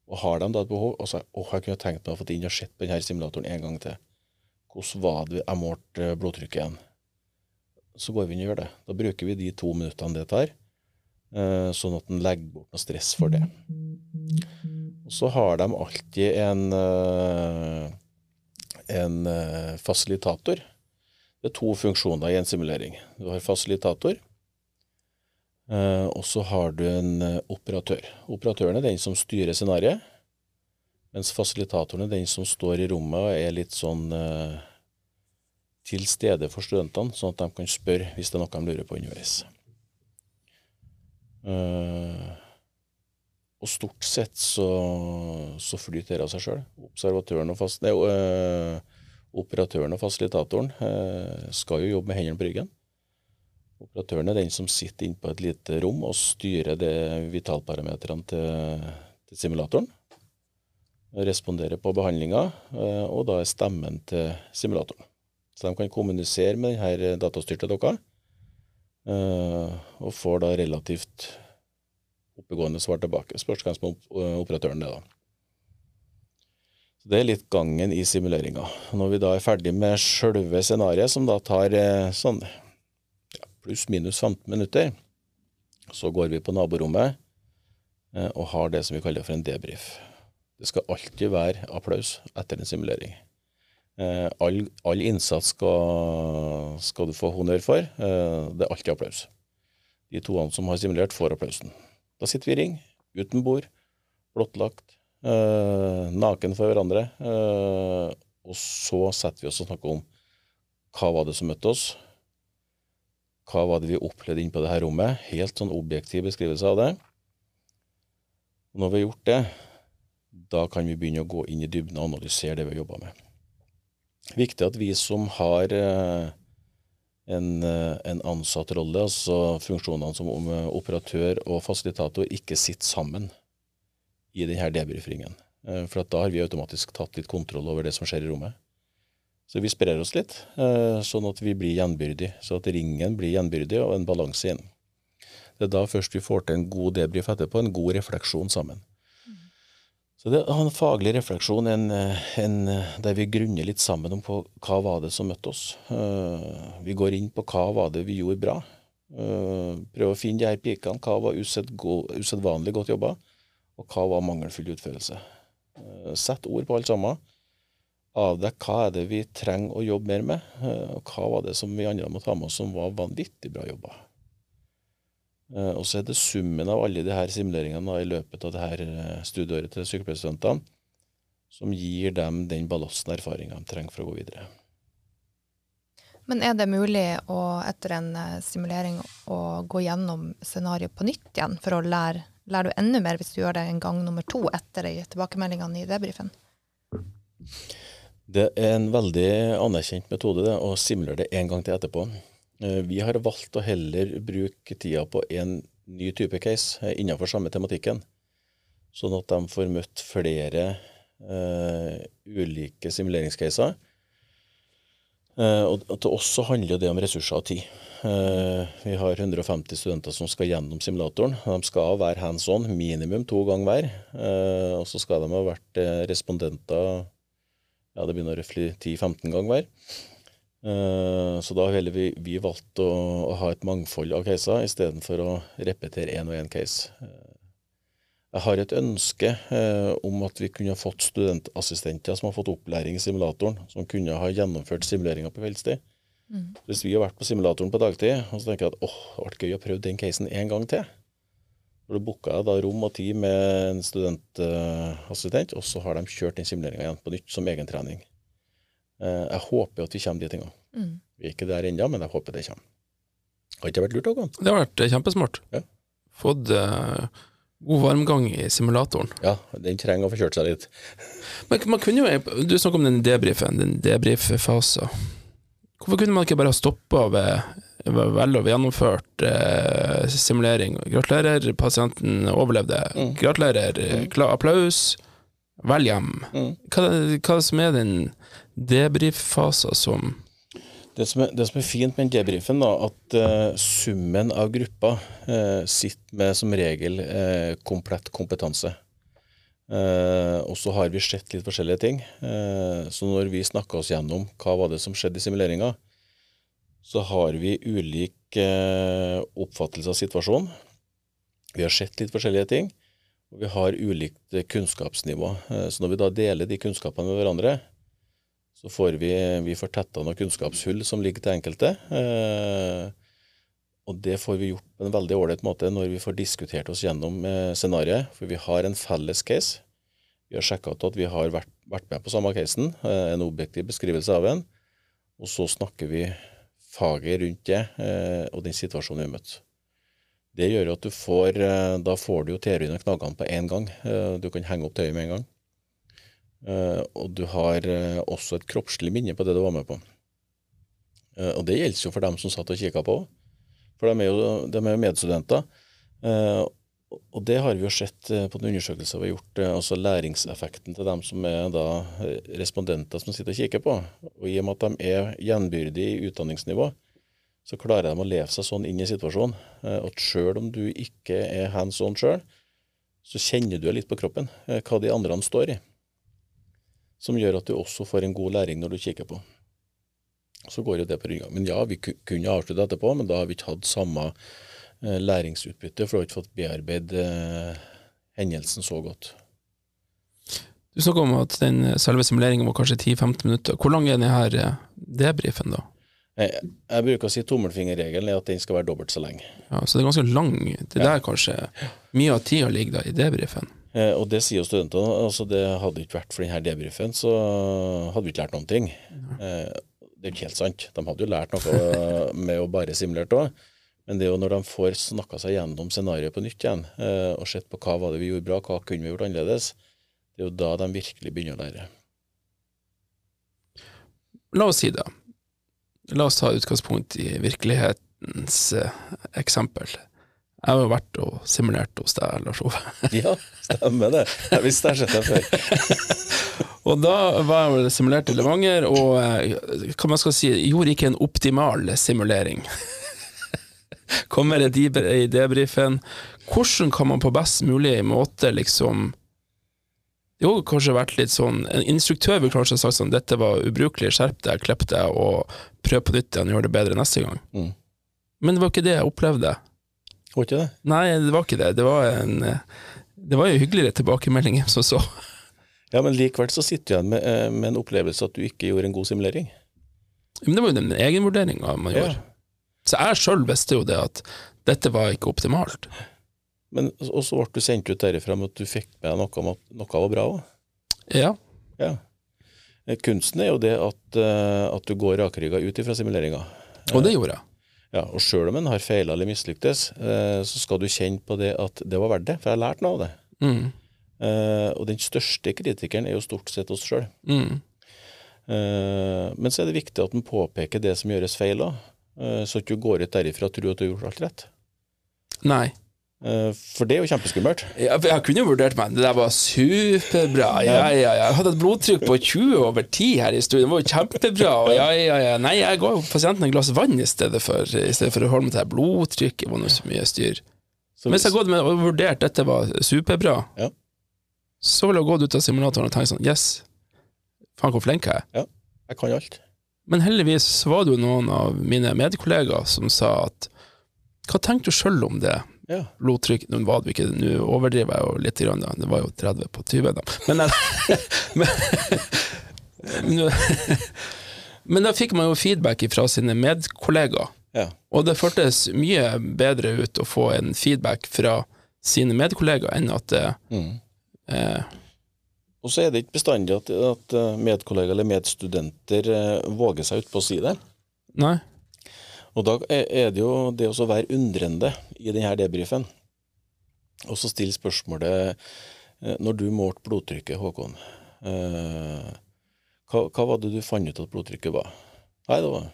Og har de da et behov, og så oh, jeg kunne tenkt meg å få inn og sett på denne simulatoren en gang til. Hvordan var det jeg målte eh, blodtrykket igjen? Så går vi inn og gjør det. Da bruker vi de to minuttene det tar, eh, sånn at en legger bort noe stress for det. Og så har de alltid en, eh, en fasilitator. Det er to funksjoner i en simulering. Du har fasilitator, og så har du en operatør. Operatøren er den som styrer scenarioet. Mens fasilitatoren er den som står i rommet og er litt sånn til stede for studentene, sånn at de kan spørre hvis det er noe de lurer på underveis. Uh, og stort sett så, så flyter det av seg sjøl. Observatøren og fast, nei, øh, operatøren og fasilitatoren skal jo jobbe med hendene på ryggen. Operatøren er den som sitter inne på et lite rom og styrer de vitalparametrene til, til simulatoren responderer på behandlinga, øh, og da er stemmen til simulatoren. Så de kan kommunisere med denne datastyrte dokka, eh, og får da relativt oppegående svar tilbake. Spørs hvem som er operatøren det, da. Så Det er litt gangen i simuleringa. Når vi da er ferdig med sjølve scenarioet, som da tar eh, sånn ja, pluss-minus 15 minutter, så går vi på naborommet og har det som vi kaller for en debrief. Det skal alltid være applaus etter en simulering. Eh, all, all, innsats skal, skal, du få honnør for. Eh, det er alltid applaus. De to som har simulert, får applausen. Da sitter vi i ring, uten bord, blottlagt, øh, naken for hverandre. Øh, og så setter vi oss og snakker om hva var det som møtte oss. Hva var det vi opplevde inne på dette rommet? Helt sånn objektiv beskrivelse av det. Når vi har gjort det, da kan vi begynne å gå inn i dybden og analysere det vi har jobba med. Viktig at vi som har eh, en, eh, en ansattrolle, altså funksjonene som eh, operatør og fasilitator ikke sitter sammen i denne debrifringen. Eh, For da har vi automatisk tatt litt kontroll over det som skjer i rommet. Så vi sprer oss litt, sånn at vi blir gjenbyrdig. Så at ringen blir gjenbyrdig og en balanse inn. Det er da først vi får til en god debrif etterpå, en god refleksjon sammen. Så det er en faglig refleksjon en, en, der vi grunner litt sammen om på hva var det som møtte oss. Eh, vi går inn på hva var det vi gjorde bra. Uh, prøve å finne de her pikene. Hva var usedvanlig godt jobba, og hva var mangelfull utførelse. Uh, sett ord på alt sammen. Avdekk hva er det vi trenger å jobbe mer med, og hva var det som vi andre må ta med oss som var vanvittig bra jobba. Uh, og så er det summen av alle de her simuleringene da, i løpet av det her uh, studieåret til sykepleierstudentene som gir dem den ballasten og erfaringa de trenger for å gå videre. Men er det mulig å, etter en eh, simulering å gå gjennom scenarioet på nytt igjen, for å lære, lærer du enda mer hvis du gjør det en gang nummer to etter tilbakemeldingene i debrifen? Det er en veldig anerkjent metode det, å simulere det en gang til etterpå. Eh, Vi har valgt å heller bruke tida på en ny type case eh, innenfor samme tematikken, sånn at de får møtt flere uh, ulike simuleringscaser. Uh, og til oss så handler det om ressurser og tid. Uh, vi har 150 studenter som skal gjennom simulatoren. De skal være hands on minimum to ganger hver. Og så skal de ha vært respondenter ja, det begynner røftlig 10-15 ganger hver. Eh, Så da heller vi, vi valgt å, å ha et mangfold av caser istedenfor å repetere én og én case. Eh, Jeg har et ønske eh, om at vi kunne fått studentassistenter som har fått opplæring i simulatoren, som kunne ha gjennomført simuleringa på kveldstid. Hvis vi har vært på simulatoren på dagtid, og så tenker jeg at åh, det hadde vært gøy å prøve den casen en gang til. For Da booka jeg da rom og tid med en studentassistent, og så har de kjørt den simuleringa igjen på nytt som egentrening. Eh, Jeg håper at vi kommer de tingene. Mm. Vi er ikke der ennå, men jeg håper det kommer. Har ikke det vært lurt, Håkon? Det har vært eh, kjempesmart. Ja. Fått eh, god varmgang i simulatoren. Ja, den trenger å få kjørt seg litt. Men man kunne jo, Du snakker om den debrifen, den debrif-fasen. Hvorfor kunne man ikke bare ha stoppa ved, ved vel og gjennomført eh, simulering? Gratulerer, pasienten overlevde. Mm. Gratulerer, mm. kla- applaus. Vel hjem. Mm. Hva, hva som er den debrief-fasen som Det som, er, det som er fint med debrifen, da, at uh, summen av gruppa uh, sitter med som regel uh, komplett kompetanse. Eh, og så har vi sett litt forskjellige ting. Så når vi snakka oss gjennom hva var det som skjedde i simuleringa, så har vi ulik oppfattelse av situasjonen. Vi har sett litt forskjellige ting, og vi har ulikt kunnskapsnivå. Så når vi da deler de kunnskapene med hverandre, så får vi, vi får tetta noen kunnskapshull som ligger til enkelte. Eh, og det får vi gjort på en veldig ålreit måte når vi får diskutert oss gjennom eh, scenarioet, for vi har en felles case. Vi har sjekka ut at vi har vært, vært med på samme casen, eh, en objektiv beskrivelse av en, og så snakker vi faget rundt det eh, og den situasjonen vi har møtt. Det gjør at du får eh, Da får du jo teorien og knaggene på én gang. Eh, Du kan henge opp tøyet med en gang. Eh, og du har eh, også et kroppslig minne på det du var med på. Eh, og det gjelder jo for dem som satt og kikka på. For de er jo, de er jo medstudenter. Og det har vi jo sett på den undersøkelsen vi har gjort, altså læringseffekten til dem som er da respondenter som sitter og kikker på. Og i og med at de er gjenbyrdige i utdanningsnivå, så klarer de å leve seg sånn inn i situasjonen at sjøl om du ikke er hands on sjøl, så kjenner du litt på kroppen hva de andre står i som gjør at du også får en god læring når du kikker på. Så går jo det på ryggen. Men ja, vi kunne avslutte etterpå, men da har vi ikke hatt samme eh, læringsutbytte, for du har ikke fått bearbeidet eh, hendelsen så godt. Du snakker om at den selve simuleringen var kanskje 10-15 minutter. Hvor lang er denne eh, debrifen, da? Jeg, jeg bruker å si tommelfingerregelen er at den skal være dobbelt så lenge. Ja, så det er ganske lang. Det der kanskje Mye av tida ligger da i debrifen. Eh, og det sier jo studentene. altså det Hadde ikke vært for denne debrifen, så hadde vi ikke lært noen ting. Eh, det er ikke helt sant. De hadde jo lært noe med å bare simulere òg. Men det er jo når de får snakka seg gjennom scenarioet på nytt igjen, eh, og sett på hva var det vi gjorde bra, hva kunne vi gjort annerledes, det er jo da de virkelig begynner å lære. La oss si det. La oss ta utgangspunkt i virkelighetens eh, eksempel. Jeg har jo vært og simulert hos deg, Lars Ove. Ja, stemmer det. Jeg visste jeg har sett deg før. Og da var jeg simulert i Levanger, og eh, hva man skal si, gjorde ikke en optimal simulering. Kommer i i debrifen. Hvordan kan man på best mulig måte liksom Jo, kanskje vært litt sånn En instruktør vil kanskje ha sagt sånn dette var ubrukelig, skjerp deg, klipp deg, og prøv på nytt igjen, gjør det bedre neste gang. Mm. Men det var ikke det jeg opplevde. Var ikke det? Nei, det var ikke det. Det var en Det var jo hyggeligere tilbakemeldinger som så. Ja, men likevel så sitter du igjen med, eh, med en opplevelse at du ikke gjorde en god simulering. Men det var jo den egenvurderinga man Ja. gjorde. Så jeg sjøl visste jo det at dette var ikke optimalt. Men og så ble du sendt ut derifra med at du fikk med deg noe om at noe var bra òg. Ja. Ja. Eh, Kunsten er jo det at, eh, at du går rakrygga ut ifra simuleringa. Og det gjorde jeg. Ja, og sjøl om en har feila eller mislyktes, eh, så skal du kjenne på det at det var verdt det, for jeg har lært noe av det. Mm. Eh, og den største kritikeren er jo stort sett oss sjøl. Mm. Eh, men så er det viktig at en påpeker det som gjøres feil òg, så at du går ut derifra og tror at du har gjort alt rett. Nei. Eh, for det er jo kjempeskummelt. Ja, jeg kunne jo vurdert meg. Det der var superbra. Ja, ja, ja. Jeg hadde et blodtrykk på 20 over 10 her i studio. Det var jo kjempebra. Ja, ja, ja. Nei, jeg ga pasienten et glass vann i stedet for, i stedet for å holde meg til blodtrykket. Det var noe så mye styr. Så Hvis jeg hadde gått med og vurdert dette var superbra, Ja. så ville jeg gått ut av simulatoren og tenkt sånn Yes, faen hvor flink jeg er. jeg kan alt. Men heldigvis var det jo noen av mine medkollegaer som sa at hva tenker du sjøl om det? Ja. Blodtrykk Nå var det ikke, nå overdriver jeg jo litt, grann, da. det var jo 30 på 20, da. Men, men, men da fikk man jo feedback fra sine medkollegaer, Ja. og det føltes mye bedre ut å få en feedback fra sine medkollegaer enn at det Mm. eh, Og så er det ikke bestandig at, at eh, medkollegaer eller medstudenter eh, våger seg utpå å si det. Nei. Og da er det jo det å være undrende i denne debrifen, og så stille spørsmålet eh, Når du målte blodtrykket, Håkon, eh, hva, hva var det du fant ut at blodtrykket var? Nei, det var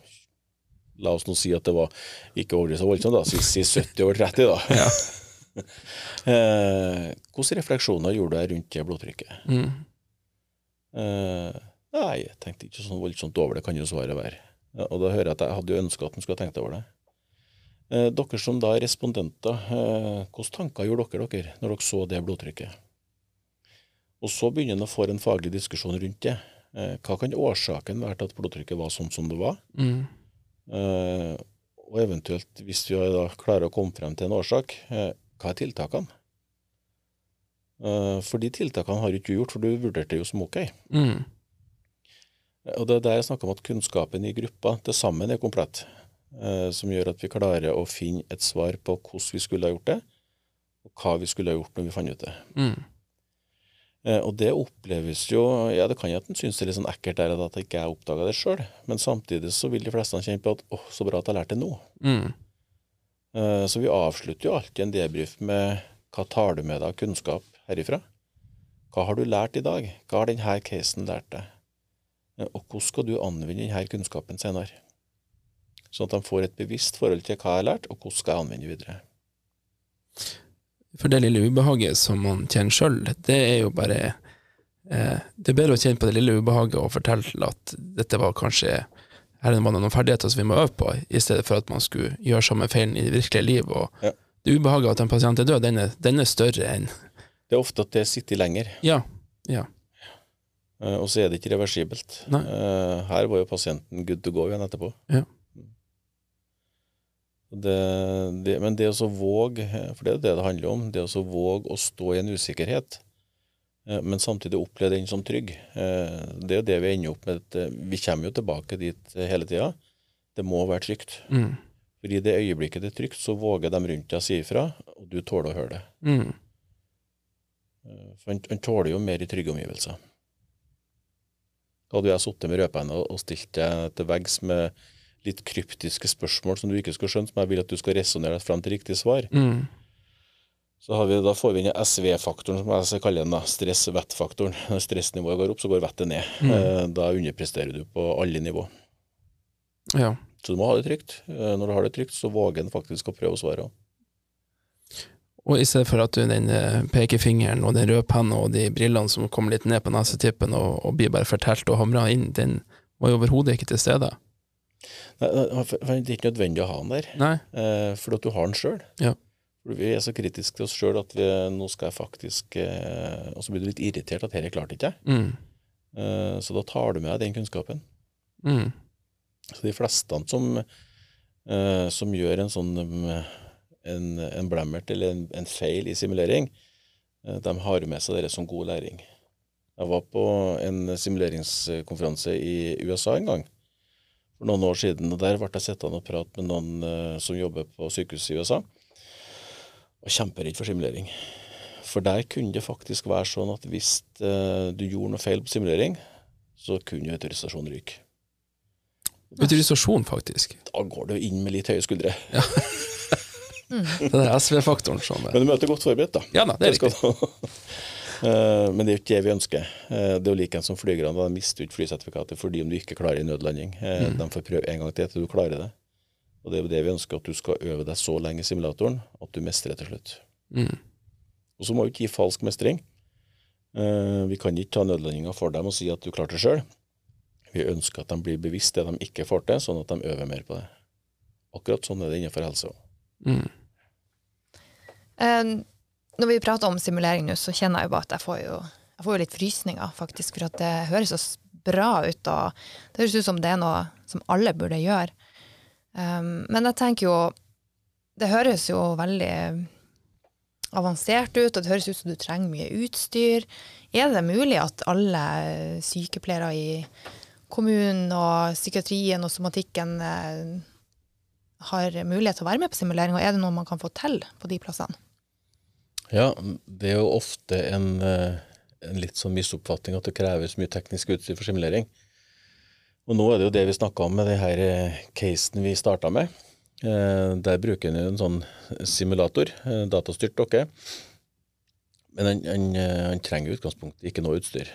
La oss nå si at det var ikke overdrevet så voldsomt, da. Si, si 70 over 30, da. Ja. eh, hvilke refleksjoner gjorde du deg rundt det blodtrykket? Mm. Eh, nei, jeg tenkte ikke sånn voldsomt over det, kan jo svaret være. Ja, og da hører jeg at jeg hadde jo ønska at han skulle ha tenkt over det. Eh, dere som da er respondenter, eh, hvilke tanker gjorde dere dere når dere så det blodtrykket? Og så begynner en å få en faglig diskusjon rundt det. Eh, hva kan årsaken være til at blodtrykket var sånn som det var? Mm. Eh, og eventuelt, hvis vi da klarer å komme frem til en årsak, eh, hva er tiltakene? Eh, for de tiltakene har ikke du gjort, for du vurderte det jo som ok. Mm. Og det er der jeg snakker om at kunnskapen i gruppa til sammen er komplett, eh, som gjør at vi klarer å finne et svar på hvordan vi skulle ha gjort det, og hva vi skulle ha gjort når vi fant ut det. Mm. Eh, og det oppleves jo Ja, det kan jo at en synes det er litt sånn ekkelt der at jeg ikke jeg oppdaga det sjøl, men samtidig så vil de fleste kjenne på at åh, så bra at jeg lærte det nå. Mm. Eh, så vi avslutter jo alltid en debrief med hva tar du med deg av kunnskap herifra? Hva har du lært i dag? Hva har denne casen lært deg? Eh, Og hvordan skal du anvende denne kunnskapen senere? Sånn at de får et bevisst forhold til hva jeg har lært, og hvordan skal jeg anvende videre. For det lille ubehaget som man kjenner sjøl, det er jo bare eh, Det er bedre å kjenne på det lille ubehaget og fortelle at dette var kanskje her var det noen ferdigheter som vi må øve på, i stedet for at man skulle gjøre samme feilen i det virkelige liv. Og Ja. det ubehaget at en pasient er død, den er, den er større enn Det er ofte at det sitter lenger, Ja. Ja. Eh, og så er det ikke reversibelt. Nei. Eh, Her var jo pasienten good to go igjen etterpå. Ja. Det, det, men det å så våge, for det er det det handler om, det å så våge å stå i en usikkerhet, eh, men samtidig oppleve den som trygg, eh, det er jo det vi ender opp med. eh, Vi kommer jo tilbake dit eh, hele tida. Det må være trygt. Mm. For i det øyeblikket det er trygt, så våger de rundt deg å si ifra, og du tåler å høre det. Mm. Eh, For han, han tåler jo mer i trygge omgivelser. Hadde jeg sittet med rødpenna og stilt deg til veggs med litt kryptiske spørsmål som du ikke skulle skjønne, som jeg vil at du skal resonnere deg fram til riktig svar, Mm. så har vi, da får vi inn SV-faktoren, som jeg kaller den, da, stress-vett-faktoren. Når stressnivået går opp, så går vettet ned. Mm. Eh, Da underpresterer du på alle nivå. Ja. Så du må ha det trygt. Eh, Når du har det trygt, så våger en faktisk å prøve å svare. Og i stedet for at du den eh, pekefingeren og den røde penna og de brillene som kommer litt ned på nesetippen og, og blir bare fortalt og hamra inn, den var jo overhodet ikke til stede. Nei, Det er ikke nødvendig å ha den der, Nei. eh, fordi at du har den sjøl. Ja. Vi er så kritiske til oss sjøl at vi, nå skal jeg faktisk eh, Og så blir du litt irritert at dette klarte ikke jeg. Mm. Eh, så da tar du med deg den kunnskapen. Mm. Så de fleste som, eh, som gjør en sånn eh, en, en blemmert eller en, en feil i simulering, eh, de har med seg det som god læring. Jeg var på en simuleringskonferanse i USA en gang for noen år siden, og der ble jeg sittende og prate med noen eh, som jobber på sykehus i USA, og kjemperedd for simulering. For der kunne det faktisk være sånn at hvis eh, du gjorde noe feil på simulering, så kunne autorisasjonen ryke. Autorisasjon, faktisk. Da går du inn med litt høye skuldre. Det er SV-faktoren som Men du møter godt forberedt, da. Ja da, det er riktig. Eh, Men det er jo ikke det vi ønsker. Eh, Det er jo like en som flygerne. De mister ikke flysertifikatet fordi om du ikke klarer en nødlanding. Eh, Mm. De får prøve en gang til til du klarer det. Og det er jo det vi ønsker, at du skal øve deg så lenge i simulatoren at du mestrer til slutt. Mm. Og så må vi ikke gi falsk mestring. Vi kan ikke ta nødlandinga for dem og si at du klarte det sjøl. Vi ønsker at de blir bevisst det de ikke får til, sånn at de øver mer på det. Akkurat sånn er det innenfor helse òg. Mm. Uh, når vi prater om simulering nå, så kjenner jeg jo bare at jeg får jo, jeg får jo litt frysninger, faktisk. For at det høres så bra ut, og det høres ut som det er noe som alle burde gjøre. Um, men jeg tenker jo Det høres jo veldig avansert ut, og det høres ut som du trenger mye utstyr. Er det mulig at alle sykepleiere i kommunen og psykiatrien og somatikken eh, har mulighet til å være med på simulering, og er det noe man kan få til på de plassene? Ja, det er jo ofte en, eh, en litt sånn misoppfatning at det kreves mye teknisk utstyr for simulering. Og nå er det jo det vi snakka om med denne eh, casen vi starta med. Eh, Der bruker en en sånn simulator, datastyrt dokke. Men han, han, han trenger i utgangspunktet ikke noe utstyr.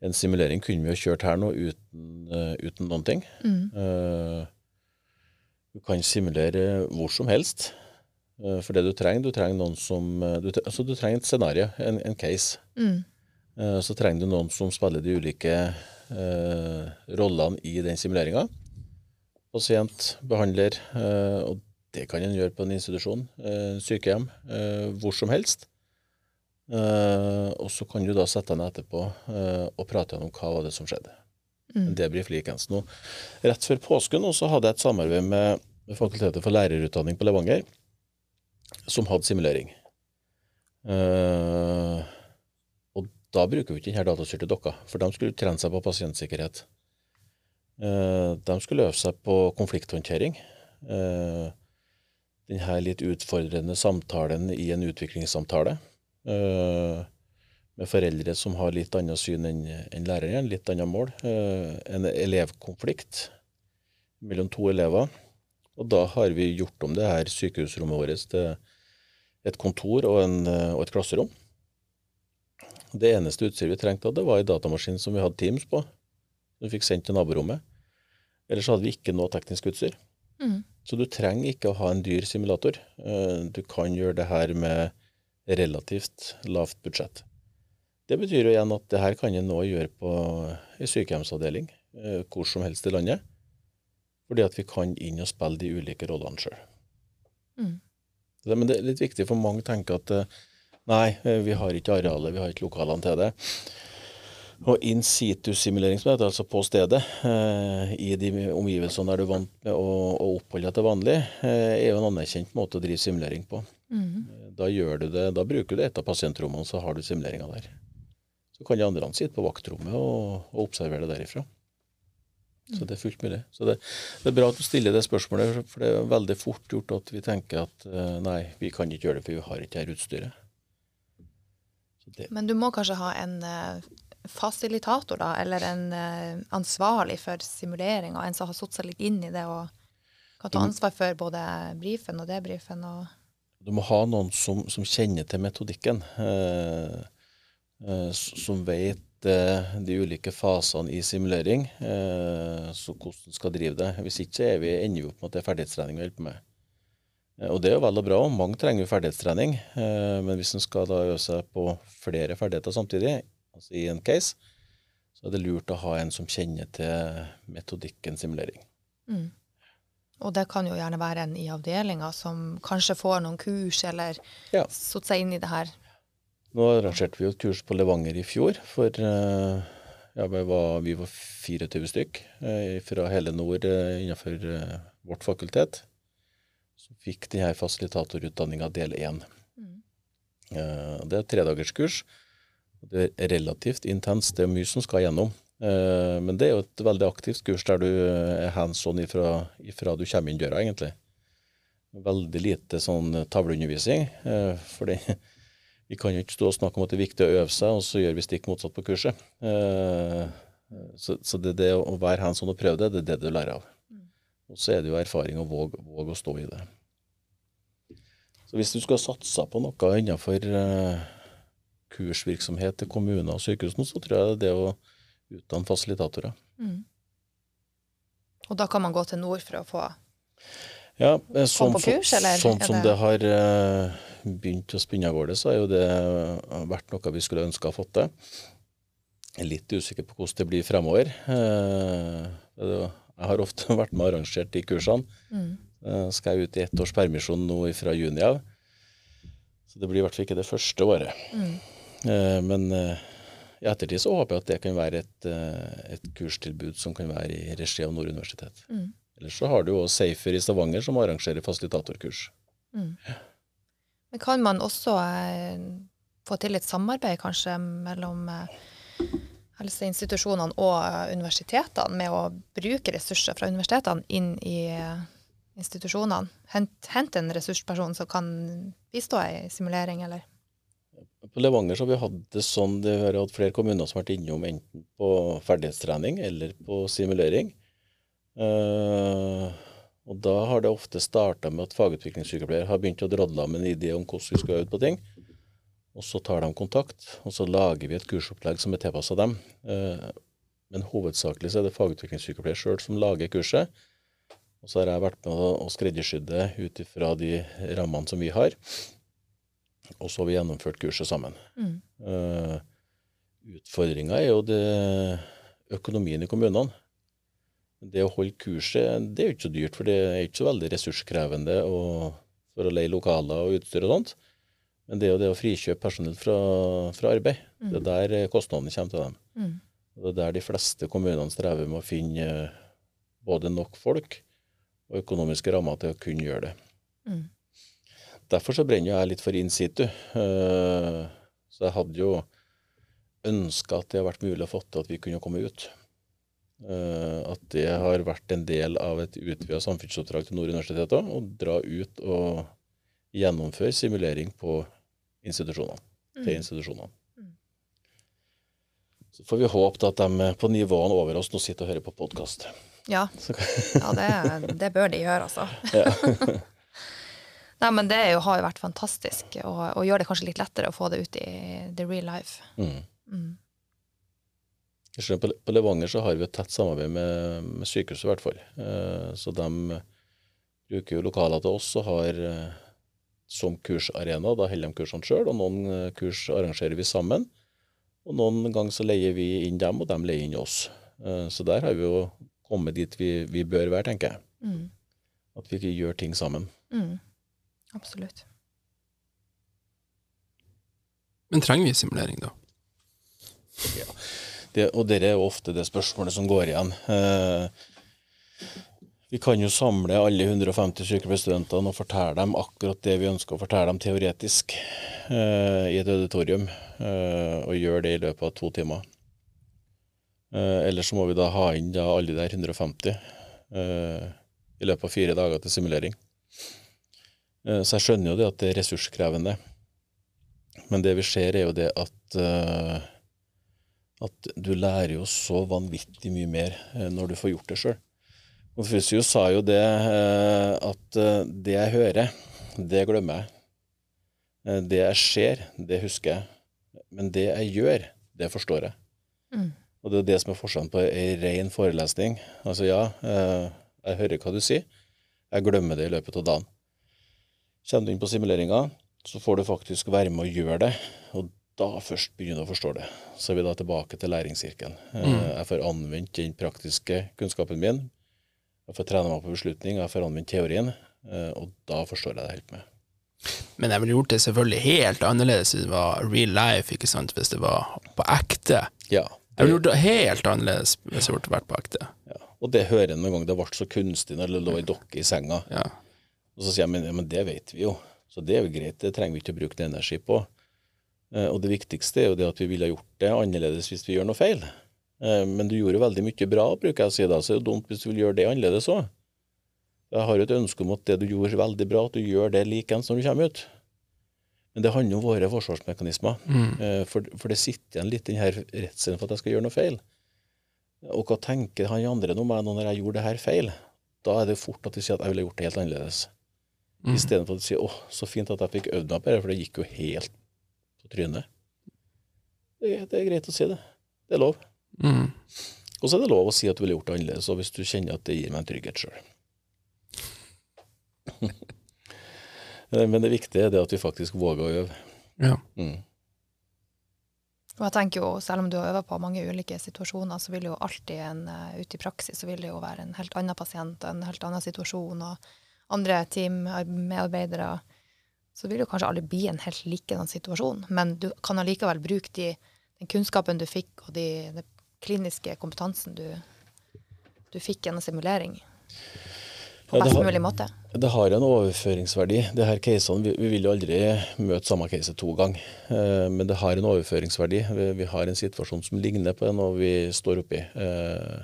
En simulering kunne vi jo kjørt her nå uten, uten noen ting. Eh, Du kan simulere hvor som helst. Eh, For det du trenger, du trenger noen som eh, du, altså du trenger et scenario, en, en case. Mm. Eh, Så trenger du noen som spiller de ulike eh, rollene i den simuleringa. Pasient, behandler, eh, og det kan en gjøre på en institusjon, eh, sykehjem, eh, hvor som helst. Og så kan du da sette deg ned etterpå og prate om hva var det som skjedde. Mm. En debrief likens. Nå, rett før påsken nå, så hadde jeg et samarbeid med, Fakultetet for lærerutdanning på Levanger, som hadde simulering. Uh, og da bruker vi ikke denne datastyrte dokka, for de skulle trene seg på pasientsikkerhet. Uh, de skulle øve seg på konflikthåndtering. Uh, denne litt utfordrende samtalen i en utviklingssamtale. eh, med foreldre som har litt annet syn enn en læreren, litt annet mål. Eh, en elevkonflikt mellom to elever. Og da har vi gjort om det her sykehusrommet vårt til et kontor og, en, og et klasserom. Det eneste utstyret vi trengte, det var en datamaskin som vi hadde Teams på. Som vi fikk sendt til naborommet. Ellers hadde vi ikke noe teknisk utstyr. Mm. Så du trenger ikke å ha en dyr simulator. Eh, Du kan gjøre det her med relativt lavt budsjett. Det betyr jo igjen at det her kan en nå gjøre på en sykehjemsavdeling eh, hvor som helst i landet. Fordi at vi kan inn og spille de ulike rollene sjøl. Mm. Men det er litt viktig, for mange tenker at eh, nei, eh, vi har ikke arealet, vi har ikke lokalene til det. Og in situ-simulering, som det heter, altså på stedet, eh, i de omgivelsene der du er vant med å, å oppholde deg til vanlig, eh, er jo en anerkjent måte å drive simulering på. Mm. Da, det, da bruker du et av pasientrommene, så har du simuleringa der. Så kan de andre sitte på vaktrommet og, og observere det derifra. Så det er fullt mulig. Så det, det er bra at du stiller det spørsmålet, for det er veldig fort gjort at vi tenker at eh, nei, vi kan ikke gjøre det, for vi har ikke her utstyret. Så det, Men du må kanskje ha en eh, fasilitator, da, eller en eh, ansvarlig for simuleringa, en som har satt seg litt inn i det og kan ta ansvar for både brifen og debrifen og du må ha noen som, som kjenner til metodikken, eh, som vet eh, de ulike fasene i simulering, eh, så hvordan skal drive det. Hvis ikke er vi, ender vi opp med at det er ferdighetstrening vi hjelpe med. Eh, og det er jo vel og bra, mange trenger jo ferdighetstrening. Eh, men hvis en skal da øve seg på flere ferdigheter samtidig, altså i en case, så er det lurt å ha en som kjenner til metodikken simulering. Mm. Og det kan jo gjerne være en i avdelinga som kanskje får noen kurs, eller Ja. satt seg inn i det her. Nå arrangerte vi jo et kurs på Levanger i fjor, for eh, ja, vi, var, vi var 24 stykk eh, fra hele nord eh, innenfor vårt fakultet. Så fikk de her fasilitatorutdanninga del én. Mm. Det er et tredagerskurs. Det er relativt intenst, det er mye som skal gjennom. Men det er jo et veldig aktivt kurs der du er hands on ifra, ifra du kommer inn døra, egentlig. Veldig lite sånn tavleundervisning. For det, vi kan jo ikke stå og snakke om at det er viktig å øve seg, og så gjør vi stikk motsatt på kurset. Eh, Så, så det, det å være hands on og prøve det, det er det du lærer av. Og så er det jo erfaring å våge, våge å stå i det. Så hvis du skal satse på noe innenfor eh, kursvirksomhet til kommuner og sykehus så tror jeg det er å utdanne fasilitatorer. Mm. Og da kan man gå til nord for å få Ja, eh, sånn, på kurs, eller sånn som det- har eh, begynt å spinne av gårde, så har jo det eh, vært noe vi skulle ønske å ha fått til. Jeg er litt usikker på hvordan det blir fremover. Jeg har ofte vært med og arrangert de kursene. mm. Skal jeg ut i ett års permisjon nå fra juni av. Så det blir i hvert fall ikke det første året. Mm. Men i ettertid så håper jeg at det kan være et, et kurstilbud som kan være i regi av Nord universitet. Mm. Ellers så har du jo Safer i Stavanger som arrangerer fasilitatorkurs. Mm. Men kan man også eh, få til et samarbeid kanskje mellom eh, helseinstitusjonene og eh, universitetene med å bruke ressurser fra universitetene inn i eh, institusjonene? Hent, hent, en ressursperson som kan bistå i simulering, eller? På Levanger så har vi hatt det sånn, det har hatt flere kommuner som har vært innom enten på ferdighetstrening eller på simulering. Eh, og da har det ofte starta med at fagutviklingssykepleier har begynt å drodle med en idé om hvordan vi skal øve på ting. Og så tar de kontakt, og så lager vi et kursopplegg som er tilpassa dem. Eh, men hovedsakelig så er det fagutviklingssykepleier sjøl som lager kurset. Og så har jeg vært med å skreddersy det ut ifra de rammene som vi har. Og så har vi gjennomført kurset sammen. Mm. Uh, Utfordringa er jo det økonomien i kommunene. Det å holde kurset det er jo ikke så dyrt, for det er ikke så veldig ressurskrevende for å leie lokaler og utstyr og sånt. Men det er jo det å frikjøpe personell fra, fra arbeid. Det er der eh, kostnadene kommer til dem. Mm. Det er der de fleste kommunene strever med å finne eh, både nok folk og økonomiske rammer til å kunne gjøre det. Mm. Derfor så brenner jeg litt for in situ. Eh, Så jeg hadde jo ønska at det hadde vært mulig å få til at vi kunne komme ut. Eh, At det har vært en del av et utvida samfunnsoppdrag til Nord universitet òg, å dra ut og gjennomføre simulering på institusjonene. Til institusjonene. Mm. Så får vi håpe at de på nivåene over oss nå sitter og hører på podkast. Ja, ja det, det bør de gjøre, altså. Nei, men det er jo, har jo vært fantastisk, og, og gjør det kanskje litt lettere å få det ut i the real life. Mm. På, på Levanger så har vi et tett samarbeid med, med sykehuset, i hvert fall. Eh, så de bruker jo lokaler til oss og har eh, som kursarena. Da holder de kursene sjøl, og noen eh, kurs arrangerer vi sammen. Og noen ganger så leier vi inn dem, og de leier inn oss. Eh, så der har vi jo kommet dit vi, vi bør være, tenker jeg. Mm. At vi gjør ting sammen. Mm. Absolutt. Men trenger vi simulering, da? Det, og det er ofte det spørsmålet som går igjen. Eh, vi kan jo samle alle 150 sykepleierstudentene og fortelle dem akkurat det vi ønsker å fortelle dem teoretisk eh, i et auditorium, eh, og gjøre det i løpet av to timer. Eh, eller så må vi da ha inn da alle de der 150 eh, i løpet av fire dager til simulering. Eh, så jeg skjønner jo det at det er ressurskrevende. Men det vi ser, er jo det at eh, at du lærer jo så vanvittig mye mer eh, når du får gjort det sjøl. Confucius sa jo det eh, at eh, det jeg hører, det glemmer jeg. Det jeg ser, det husker jeg. Men det jeg gjør, det forstår jeg. Mm. Og det er det som er forskjellen på ei ren forelesning. Altså ja, jeg hører hva du sier, jeg glemmer det i løpet av dagen. Kommer du inn på simuleringa, så får du faktisk være med og gjøre det, og da først begynner å forstå det. Så er vi da tilbake til læringssirkelen. Eh, Mm. Jeg får anvendt den praktiske kunnskapen min, jeg får trene meg på beslutning, jeg får anvendt teorien, eh, og da forstår jeg det helt med. Men jeg ville gjort det selvfølgelig helt annerledes hvis det var real life, ikke sant, hvis det var på ekte. Ja, Jeg ville gjort det helt annerledes hvis det hadde vært på ekte. ja. Og det hører en noen gang, det ble så kunstig når det lå ei dokke i senga. Ja. Og så sier jeg men, men det vet vi jo, så det er jo greit, det trenger vi ikke å bruke den energi på. Eh, og det viktigste er jo det at vi ville gjort det annerledes hvis vi gjør noe feil. Eh, men du gjorde veldig mye bra, bruker jeg å si da, så det er jo dumt hvis du vil gjøre det annerledes òg. Jeg har jo et ønske om at det du gjorde veldig bra, at du gjør det likeens når du kommer ut. Men det handler om våre forsvarsmekanismer. Mm. Eh, For, for det sitter igjen litt den her redselen for at jeg skal gjøre noe feil. Og hva tenker han andre om meg nå når jeg gjorde det her feil? Da er det fort at de sier at jeg ville gjort det helt annerledes. Mm. Istedenfor at de sier 'Å, så fint at jeg fikk øvd meg på det', for det gikk jo helt på trynet. Det, er- det er greit å si det. Det er lov. Mm. Og så er det lov å si at du ville gjort det annerledes, og hvis du kjenner at det gir meg en trygghet sjøl. Men det viktige er det at vi faktisk våger å øve. Ja. Mm. Og jeg tenker jo, selv om du har øvd på mange ulike situasjoner, så vil jo alltid en uh, ute i praksis så vil det jo være en helt annen pasient og en helt annen situasjon, og andre teammedarbeidere. Så vil jo kanskje aldri bli en helt likedan situasjon, men du kan allikevel bruke de, den kunnskapen du fikk, og de, den kliniske kompetansen du, du fikk gjennom simulering, på Ja, best har- mulig måte. Det har en overføringsverdi. Det her casene, vi, vi vil jo aldri møte samme case to ganger, eh, men det har en overføringsverdi. Vi, vi har en situasjon som ligner på den, og vi står oppi. Eh,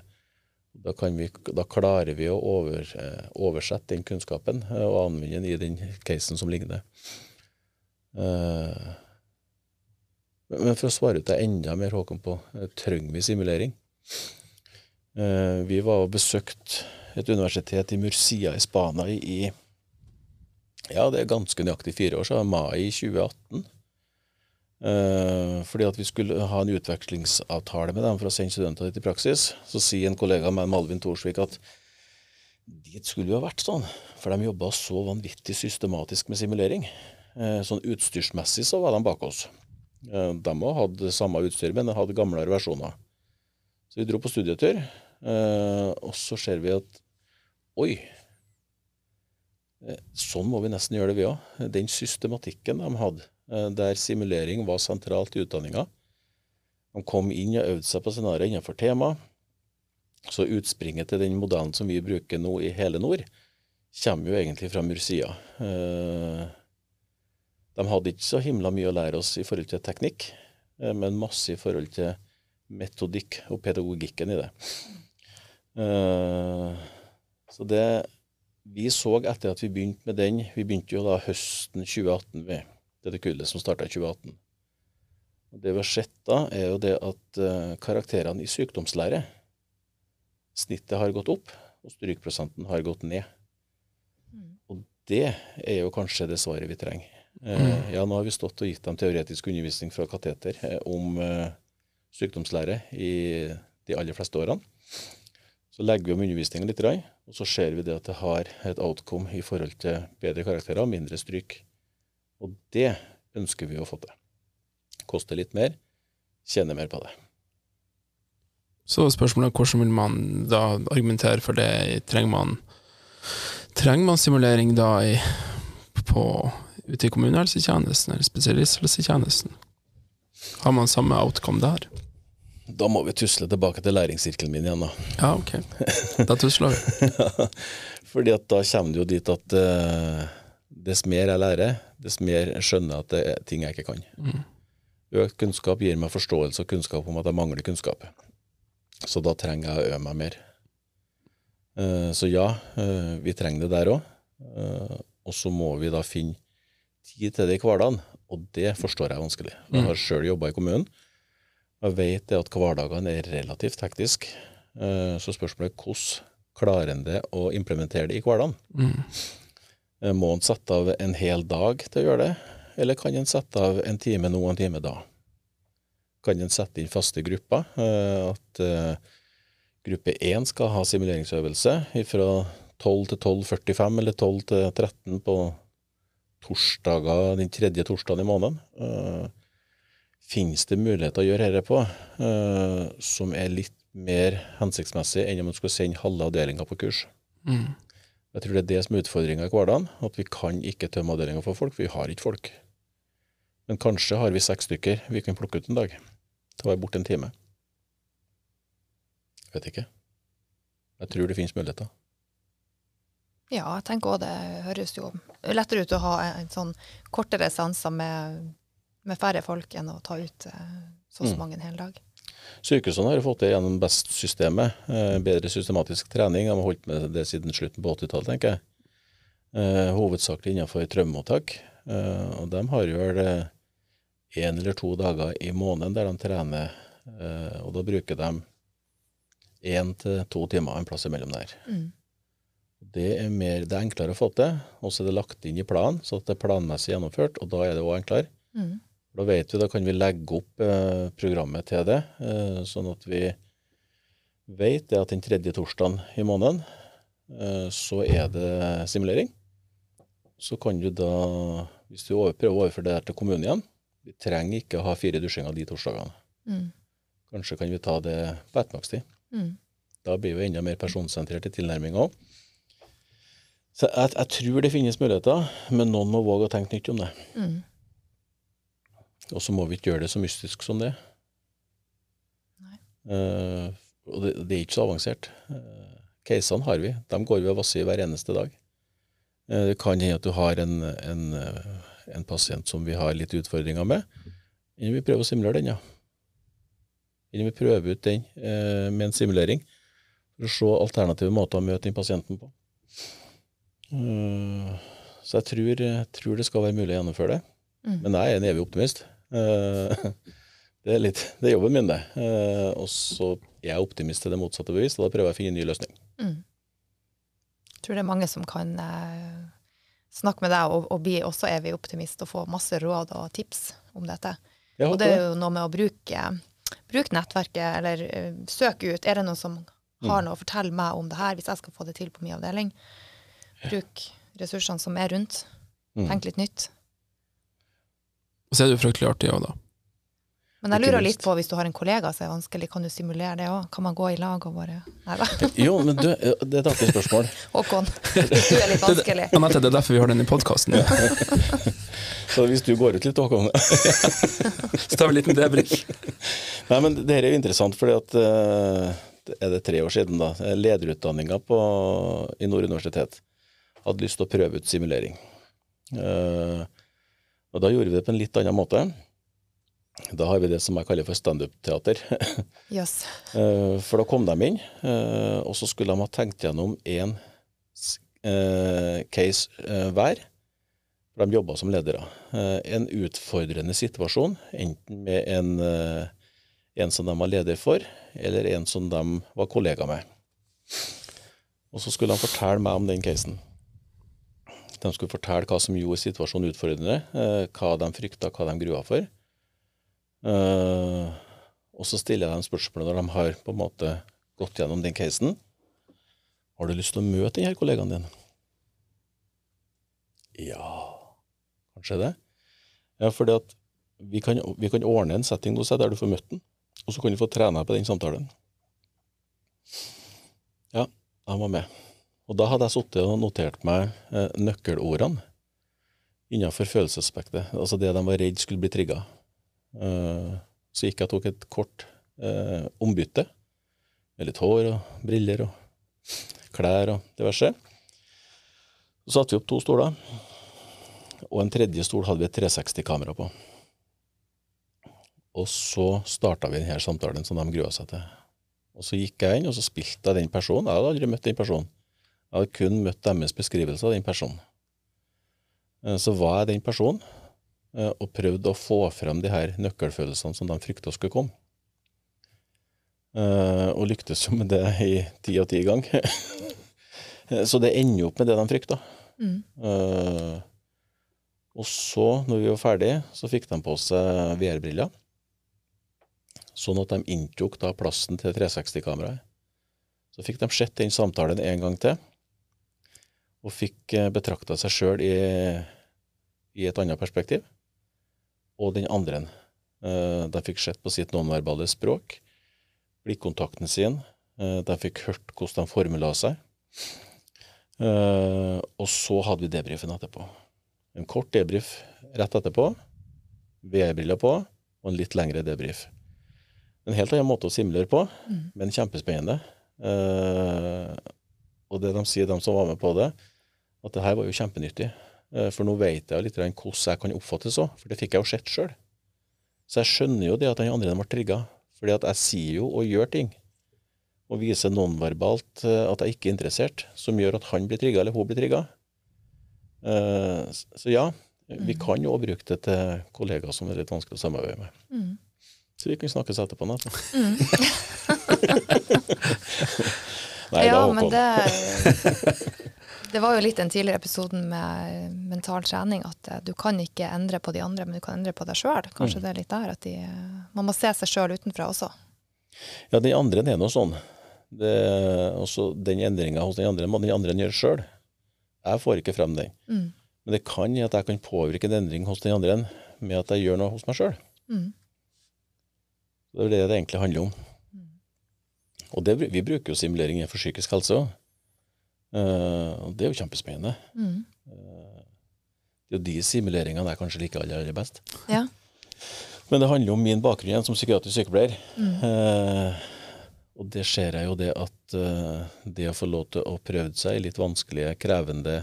da, vi, da klarer vi å over, eh, oversette den kunnskapen eh, og anvende den i den casen som ligner. Eh, men for å svare ut det enda mer, Håkon, på trenger vi simulering? Vi var og besøkte et universitet i Murcia i Spania i ja, det er ganske nøyaktig fire år siden, mai 2018. Eh, fordi at vi skulle ha en utvekslingsavtale med dem for å sende studenter dit i praksis. Så sier en kollega med Malvin Thorsvik at dit skulle jo ha vært sånn, for de jobba så vanvittig systematisk med simulering. Eh, sånn utstyrsmessig så var de bak oss. Eh, de òg hadde samme utstyr, men de hadde gamlere versjoner. Så vi dro på studietur, og så ser vi at oi, sånn må vi nesten gjøre det vi òg. Den systematikken de hadde, der simulering var sentralt i utdanninga. De kom inn og øvde seg på scenarioer innenfor tema. Så utspringet til den modellen som vi bruker nå i hele nord, kommer jo egentlig fra Murcia. Eh, De hadde ikke så himla mye å lære oss i forhold til teknikk, eh, men masse i forhold til metodikk og pedagogikken i det. Eh, Så det vi så etter at vi begynte med den Vi begynte jo da høsten 2018, vi, dette kullet som starta i 2018. Og Det vi har sett da, er jo det at eh, karakterene i sykdomslære Snittet har gått opp, og strykprosenten har gått ned. Mm. Og det er jo kanskje det svaret vi trenger. Eh, ja, nå har vi stått og gitt dem teoretisk undervisning fra kateter eh, om sykdomslære i de aller fleste årene. Så legger vi om undervisningen litt, og så ser vi det at det har et outcome i forhold til bedre karakterer og mindre stryk. Og det ønsker vi å få til. Koste litt mer, tjene mer på det. Så spørsmålet er hvordan vil man da argumentere for det? Trenger man, trenger man simulering da i, på, ute i kommunehelsetjenesten eller spesialisthelsetjenesten? Har man samme outcome der? Da må vi tusle tilbake til læringssirkelen min igjen, da. Ja, ok. Da tusler vi. Fordi at da kommer det jo dit at uh, dess mer jeg lærer, dess mer skjønner jeg at det er ting jeg ikke kan. Mm. Økt kunnskap gir meg forståelse og kunnskap om at jeg mangler kunnskap. Så da trenger jeg å øve meg mer. Eh, så ja, eh, vi trenger det der òg. og så må vi da finne tid til det i hverdagen, og det forstår jeg vanskelig. Jeg har sjøl jobba i kommunen. Jeg vet det at hverdagene er relativt hektisk. Eh, så spørsmålet er hvordan klarer en det å implementere det i hverdagen? Mm. Eh, Må en sette av en hel dag til å gjøre det, eller kan en sette av en time nå og en time da? kan en sette inn faste grupper. eh, At eh, gruppe 1 skal ha simuleringsøvelse fra 12 til 12.45 eller 12 til 13 på torsdager, den tredje torsdagen i måneden. Finnes det muligheter å gjøre dette på som er litt mer hensiktsmessig enn om man skulle sende halve avdelinga på kurs? Mm. Jeg tror det er det som er utfordringa i hverdagen, at vi kan ikke tømme avdelinga for folk, for vi har ikke folk. Men kanskje har vi seks stykker vi kan plukke ut en dag å være borte en time. Vet ikke. Jeg tror det finnes muligheter. Ja, jeg tenker også det høres jo lettere ut å ha en, sånn kortere seanser med, med færre folk enn å ta ut eh, så og så Mm. mange en hel dag. Sykehusene har fått det gjennom BEST-systemet. Eh, bedre systematisk trening. De har holdt med det siden slutten på 80-tallet, tenker jeg. Eh, hovedsakelig innenfor traumemottak. Eh, og de har jo vel én eller to dager i måneden der de trener, og da bruker de én til to timer en plass imellom der. Mm. Det er, mer, det er enklere å få til, og så er det lagt inn i planen, så det er planmessig gjennomført, og da er det òg enklere. Mm. Da vet vi, da kan vi legge opp eh, programmet til det, eh, sånn at vi vet det at den tredje torsdagen i måneden, eh, så er det simulering. Så kan du da, hvis du over, prøver å overføre det der til kommunen igjen, vi trenger ikke å ha fire dusjinger de torsdagene. Mm. Kanskje kan vi ta det på ettermiddagstid. Mm. Da blir vi enda mer personsentrert i tilnærminga òg. Så jeg, jeg tror det finnes muligheter, men noen må våge å tenke nytt om det. Mm. Og så må vi ikke gjøre det så mystisk som det. Eh, og det, det er ikke så avansert. Uh, Casene har vi. De går vi og vasser i hver eneste dag. Uh, det kan hende at du har en, en, eh, en pasient som vi har litt utfordringer med. Innen vi prøver å simulere den, ja. Innen vi prøver ut den eh, med en simulering. For å se alternative måter å møte den pasienten på. Eh, så jeg tror, tror det skal være mulig å gjennomføre det. Mm. Men jeg er en evig optimist. Eh, Det er, litt, det er jobben min, det. Eh, Og så er jeg optimist til det motsatte bevis, og da prøver jeg å finne en ny løsning. Mm. Jeg tror det er mange som kan eh, snakke med deg og, og bli også evig optimist og få masse råd og tips om dette. Og det er jo noe med å bruke, bruke nettverket, eller uh, søke ut. Er det noen som har Mm. noe å fortelle meg om det her, hvis jeg skal få det til på min avdeling? Bruk ressursene som er rundt. Mm. Tenk litt nytt. Og så er det jo fryktelig artig òg, da. Men jeg lurer litt på, hvis du har en kollega som er vanskelig, kan du simulere det òg? Kan man gå i lag og bare Nei da. Jo, men du, eh, det er et artig spørsmål. Håkon, du er litt vanskelig. Anette, det er derfor vi har den i podkasten. Så hvis du går ut litt, Håkon Så tar vi en liten debrik. Nei, men det her er jo interessant, fordi at eh, det er det tre år siden, da. Lederutdanninga på- i Nord universitet hadde lyst til å prøve ut simulering. Eh, og da gjorde vi det på en litt annen måte. Da har vi det som jeg kaller for standup-teater. Jøss. Eh, For da kom de inn, eh, og så skulle de ha tenkt gjennom én case eh, hver. For de jobba som ledere. En utfordrende situasjon, enten med en, en som de var leder for, eller en som de var kollega med. Og så skulle de fortelle meg om den casen. De skulle fortelle hva som gjorde situasjonen utfordrende, eh, hva de frykta, hva de grua for. Eh, og så stiller jeg dem spørsmål når de har på en måte gått gjennom den casen. Har du lyst til å møte denne kollegaen din? Ja, kanskje det. Ja, fordi at vi kan, vi kan ordne en setting hos deg der du får møtt den, og så kan du få trene på den samtalen. Ja, han var med. Og da hadde jeg sittet og notert meg eh, nøkkelordene innenfor følelsesaspektet. Altså det de var redd skulle bli trigga. Eh, så gikk jeg og tok et kort eh, ombytte med litt hår og briller og klær og diverse. Så satte vi opp to stoler, og en tredje stol hadde vi et 360-kamera på. Og så starta vi denne samtalen som de grua seg til. Og så gikk jeg inn, og så spilte jeg den personen. Jeg hadde aldri møtt den personen. Jeg hadde kun møtt deres beskrivelse av den personen. Eh, Så var jeg den personen, eh, og prøvde å få frem de her nøkkelfølelsene som de frykta skulle komme. Eh, Og lyktes jo med det i ti og ti gang. Så det ender jo opp med det de frykta. Mm. Og så, når vi var ferdige, så fikk de på seg VR-briller. sånn at de inntok da plassen til 360-kameraet. Så fikk de sett den samtalen en gang til, og fikk eh, betrakta seg sjøl i, i et annet perspektiv, og den andre. Eh, De fikk sett på sitt nonverbale språk, blikkontakten sin, eh, de fikk hørt hvordan de formula seg. Og så hadde vi debrifen etterpå. En kort debrif rett etterpå, VR-briller på, og en litt lengre debrif. En helt annen måte å simulere på, men kjempespennende. Og det de sier, de som var med på det, at det her var jo kjempenyttig. Eh, for nå vet jeg litt hvordan jeg kan oppfattes òg, for det fikk jeg jo sett sjøl. Så jeg skjønner jo det at den andre ble trigga, fordi at jeg sier jo og gjør ting. Og viser nonverbalt eh, at jeg ikke er interessert, som gjør at han blir trigga, eller hun blir trigga. Eh, Så ja, vi kan jo også bruke det til kollegaer som det er litt vanskelig å samarbeide med. Mm. Så vi kan snakkes etterpå, Nette. Nei, ja, men det Det var jo litt den tidligere episoden med mental trening, at eh, du kan ikke endre på de andre, men du kan endre på deg sjøl. Kanskje det er litt der at de eh, Man må se seg sjøl utenfra også. Ja, den andre er noe sånn. Det, også den endringa hos den andre må den andre gjøre sjøl. Jeg får ikke frem den. Mm. Men det kan at jeg kan påvirke en endring hos den andre med at jeg gjør noe hos meg sjøl. Mm. Det er det det egentlig handler om. Og det, vi bruker jo simulering for psykisk helse òg. Uh, det er jo kjempespennende. Mm. Det er jo de simuleringene jeg kanskje liker aller, aller best. Ja. Men det handler jo om min bakgrunn igjen som psykiatrisk sykepleier. Mm. Uh, og det ser jeg jo det at eh, det å få lov til å prøve seg i litt vanskelige, krevende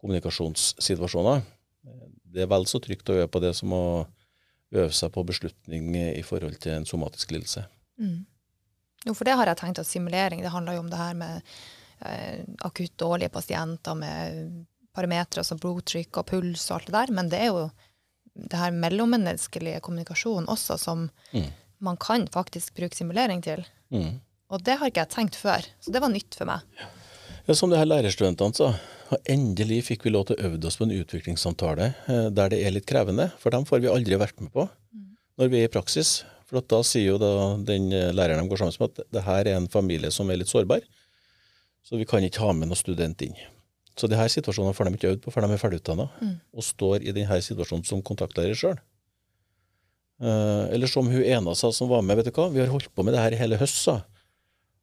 kommunikasjonssituasjoner, eh, det er vel så trygt å øve på det som å øve seg på beslutning i forhold til en somatisk lidelse. Mm. Jo, for det har jeg tenkt at simulering, det handler jo om det her med eh, akutt dårlige pasienter med parametere som blodtrykk og puls og alt det der, men det er jo det her mellommenneskelige kommunikasjonen også som Mm. man kan faktisk bruke simulering til. Mm. Og det har ikke jeg tenkt før, så det var nytt for meg. Ja, som det her lærerstudentene sa, og endelig fikk vi lov til å øve oss på en utviklingssamtale eh, der det er litt krevende, for dem får vi aldri vært med på når vi er i praksis. For at da sier jo da den eh, læreren de går sammen med at det her er en familie som er litt sårbar, så vi kan ikke ha med noen student inn. Så de her situasjonene får de ikke øvd på før de er ferdigutdanna, og står i denne situasjonen som kontaktlærer sjøl. Eh, eller som hun ena sa som var med, vet du hva, vi har holdt på med det her i hele høst, sa.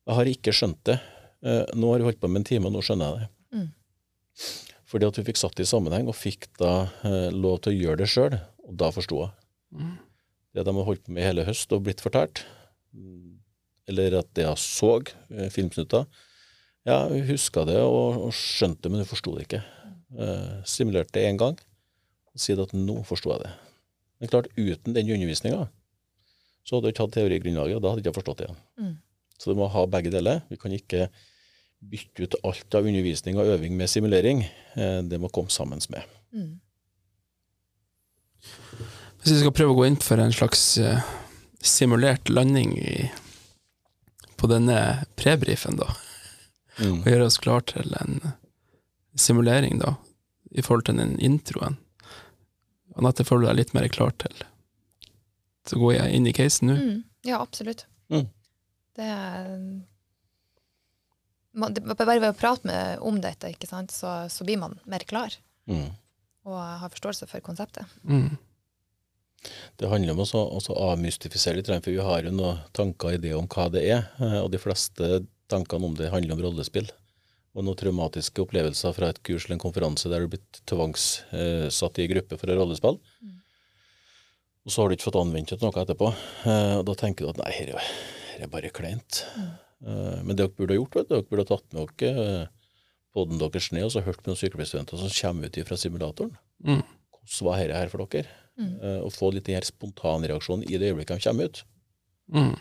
Jeg har ikke skjønt det. Eh, nå har vi holdt på med en time, og nå skjønner jeg det. Mm. Fordi at hun fikk satt det i sammenheng, og fikk da lov til å gjøre det sjøl, og da forsto hun. Det de har holdt på med i hele høst og blitt fortalt, eller at de jeg så eh, filmsnutter, ja, hun huska det og, og skjønte det, men hun forsto det ikke. Eh, simulerte det én gang, og sier at nå forsto jeg det. Men klart, uten den undervisninga, så hadde jeg ikke hatt teorigrunnlaget, og da hadde jeg ikke forstått det igjen. Mm. Så du må ha begge deler. Vi kan ikke bytte ut alt av undervisning og øving med simulering. Eh, Det må komme sammen med. Mm. Hvis vi skal prøve å gå inn for en slags eh, simulert landing i, på denne prebrifen, da, Mm. og gjøre oss klar til en simulering, da, i forhold til den introen. Anette, føler du deg litt mer klar til Så går jeg inn i casen nå? Mm. Ja, absolutt. Mm. Det er man, det, Bare ved å prate med, om dette, ikke sant, så, så blir man mer klar Mm. og har forståelse for konseptet. Mm. Det handler om å avmystifisere litt, for vi har jo noen tanker og ideer om hva det er. eh, Og de fleste tankene om det handler om rollespill. Og noen traumatiske opplevelser fra et kurs eller en konferanse der du er blitt tvangssatt i gruppe for å rollespill. Og så har du ikke fått anvendt det til noe etterpå. Eh, Og da tenker du at nei, her er, er bare kleint. Mm. Men det dere burde ha gjort, vet du, dere burde ha tatt med dere eh, podden deres ned og så hørt på noen sykepleierstudenter som kommer ut fra simulatoren. Mm. Hvordan var dette her for dere? Mm. Eh, Og få litt den her spontanreaksjonen i det øyeblikket de kommer ut. Mm.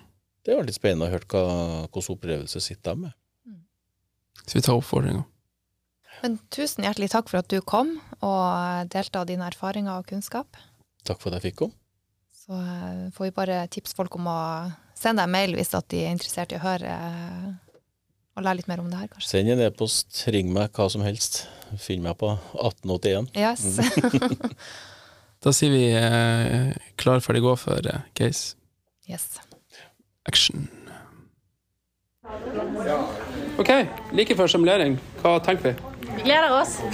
Det er jo litt spennende å høre hva, hvilken opplevelse sitter de med. så vi tar oppfordringa? Men tusen hjertelig takk for at du kom og delte av dine erfaringer og kunnskap. Takk for at jeg fikk komme. Så eh, får vi bare tipse folk om å sende deg mail hvis at de er interessert i å høre eh, og lære litt mer om det her, kanskje. Send en e-post, ring meg hva som helst. Finn meg på 1881. Yes. Da sier vi eh, klar, ferdig, gå for eh, case. yes. action. OK, like før simulering, hva tenker vi? Vi gleder oss.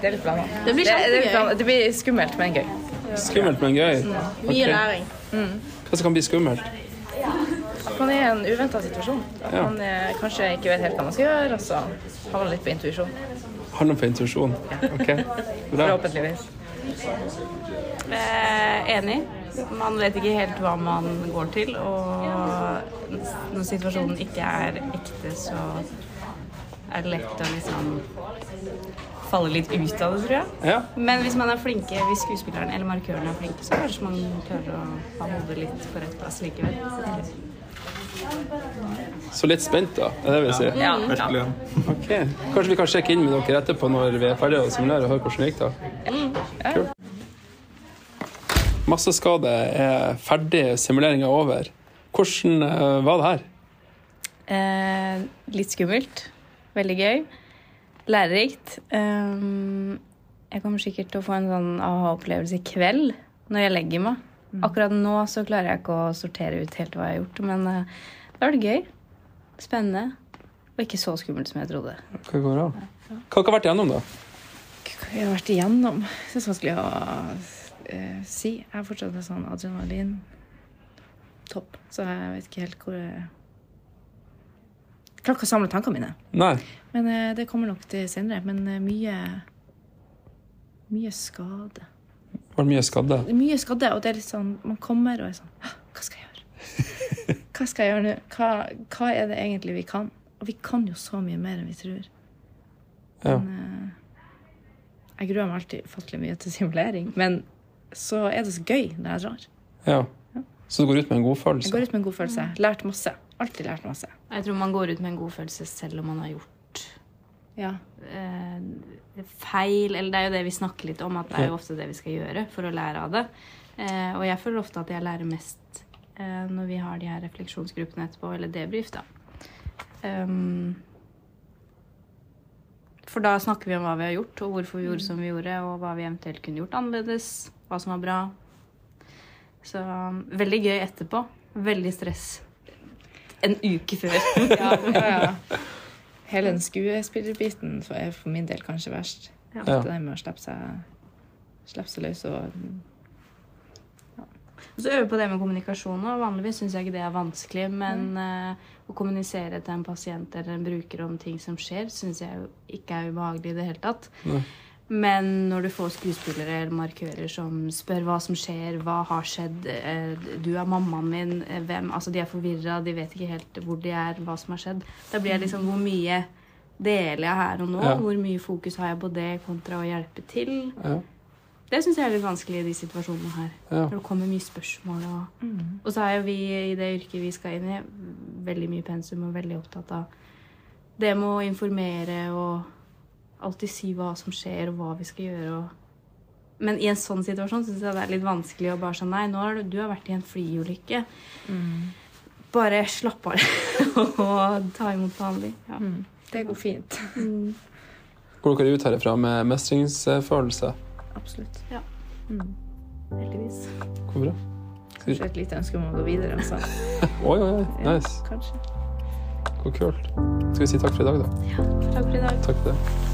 Det er litt blanda. Det blir Det, det, kjempegøy. det blir skummelt, men gøy. Skummelt, men gøy. Mye Ok. læring. Hva som kan bli skummelt? At man er i en uventa situasjon. At Ja. man eh, kanskje ikke vet helt hva man skal gjøre, og så har man litt på intuisjon. Handler om på intuisjon. OK, bra. Forhåpentligvis. Eh, enig. Man vet ikke helt hva man går til, og når situasjonen ikke er ekte, så er det lett å liksom falle litt ut av det, tror jeg. Ja. Men hvis man er flinke, hvis skuespilleren eller markøren er flinke, så kanskje man klarer å ha hodet litt på rett plass likevel. Så litt spent, da. Er det det vi sier? Ja, Virkelig. Ok. Kanskje vi kan sjekke inn med dere etterpå når vi er ferdige å simulere, og høre hvordan det gikk, da? Cool. Masseskade er ferdig, simuleringa er over. Hvordan eh, var det her? Eh, litt skummelt. Veldig gøy. Lærerikt. Um, jeg kommer sikkert til å få en sånn aha-opplevelse i kveld når jeg legger meg. Akkurat nå så klarer jeg ikke å sortere ut helt hva jeg har gjort, men uh, det var det gøy. Spennende. Og ikke så skummelt som jeg trodde. Hva går av? Hva har dere vært igjennom, da? Hva jeg har vært igjennom? Det er så vanskelig å uh, si. Jeg har fortsatt en sånn adrenalin topp, så jeg vet ikke helt hvor jeg Klarer ikke å samle tankene mine. Nei. Men uh, det kommer nok til senere. Men mye Mye skade. Var det mye skadde? Mye skadde, og det er litt sånn Man kommer og er sånn Hva skal jeg gjøre? Hva skal jeg gjøre nå? Hva, hva er det egentlig vi kan? Og vi kan jo så mye mer enn vi tror. Ja. Men eh, jeg gruer meg alltid ufattelig mye til simulering. Men så er det så gøy når jeg drar. ja. Så du går ut med en god følelse? Jeg går ut med en god følelse. Lært masse. Alltid lært masse. Jeg tror man går ut med en god følelse selv om man har gjort Ja. eh, feil, eller det er jo det vi snakker litt om, at det er jo ofte det vi skal gjøre for å lære av det. Eh, og jeg føler ofte at jeg lærer mest eh, når vi har de her refleksjonsgruppene etterpå, eller debrief, da. Um, for da snakker vi om hva vi har gjort, og hvorfor vi gjorde som vi gjorde, og hva vi eventuelt kunne gjort annerledes, hva som var bra. Så um, veldig gøy etterpå. Veldig stress en uke før. ja, ja, ja. Hele den skuespillerbiten er for min del kanskje verst. Ja. Det der med å slippe seg, slippe seg løs og Og så øve på det med kommunikasjon. og Vanligvis syns jeg ikke det er vanskelig, men eh, å kommunisere til en pasient eller en bruker om ting som skjer, syns jeg jo ikke er ubehagelig i det hele tatt. Nei. Men når du får skuespillere eller markører som spør hva som skjer, hva har skjedd, eh, du er mammaen min, eh, hvem Altså, de er forvirra, de vet ikke helt hvor de er, hva som har skjedd. Da blir jeg liksom Hvor mye deler jeg her og nå? Ja. Hvor mye fokus har jeg på det kontra å hjelpe til? Ja. Det syns jeg er litt vanskelig i de situasjonene her. Ja. Når det kommer mye spørsmål. Og, og så er jo vi i det yrket vi skal inn i, veldig mye pensum og veldig opptatt av det med å informere og alltid si hva som skjer, og hva vi skal gjøre. Og... Men i en sånn situasjon syns jeg det er litt vanskelig å bare sånn Nei, nå har du, du har vært i en flyulykke. Bare slapp av og ta imot behandling. Ja. Det går fint. Går dere ut herifra med mestringsfølelse? Absolutt. Ja. Heldigvis. Hvor bra. Kanskje et lite ønske om å gå videre, altså. Oi, oi, oi. Ja, Nice. Kanskje. Hvor kult. Skal vi si takk for i dag, da? Takk for i dag. Takk for det.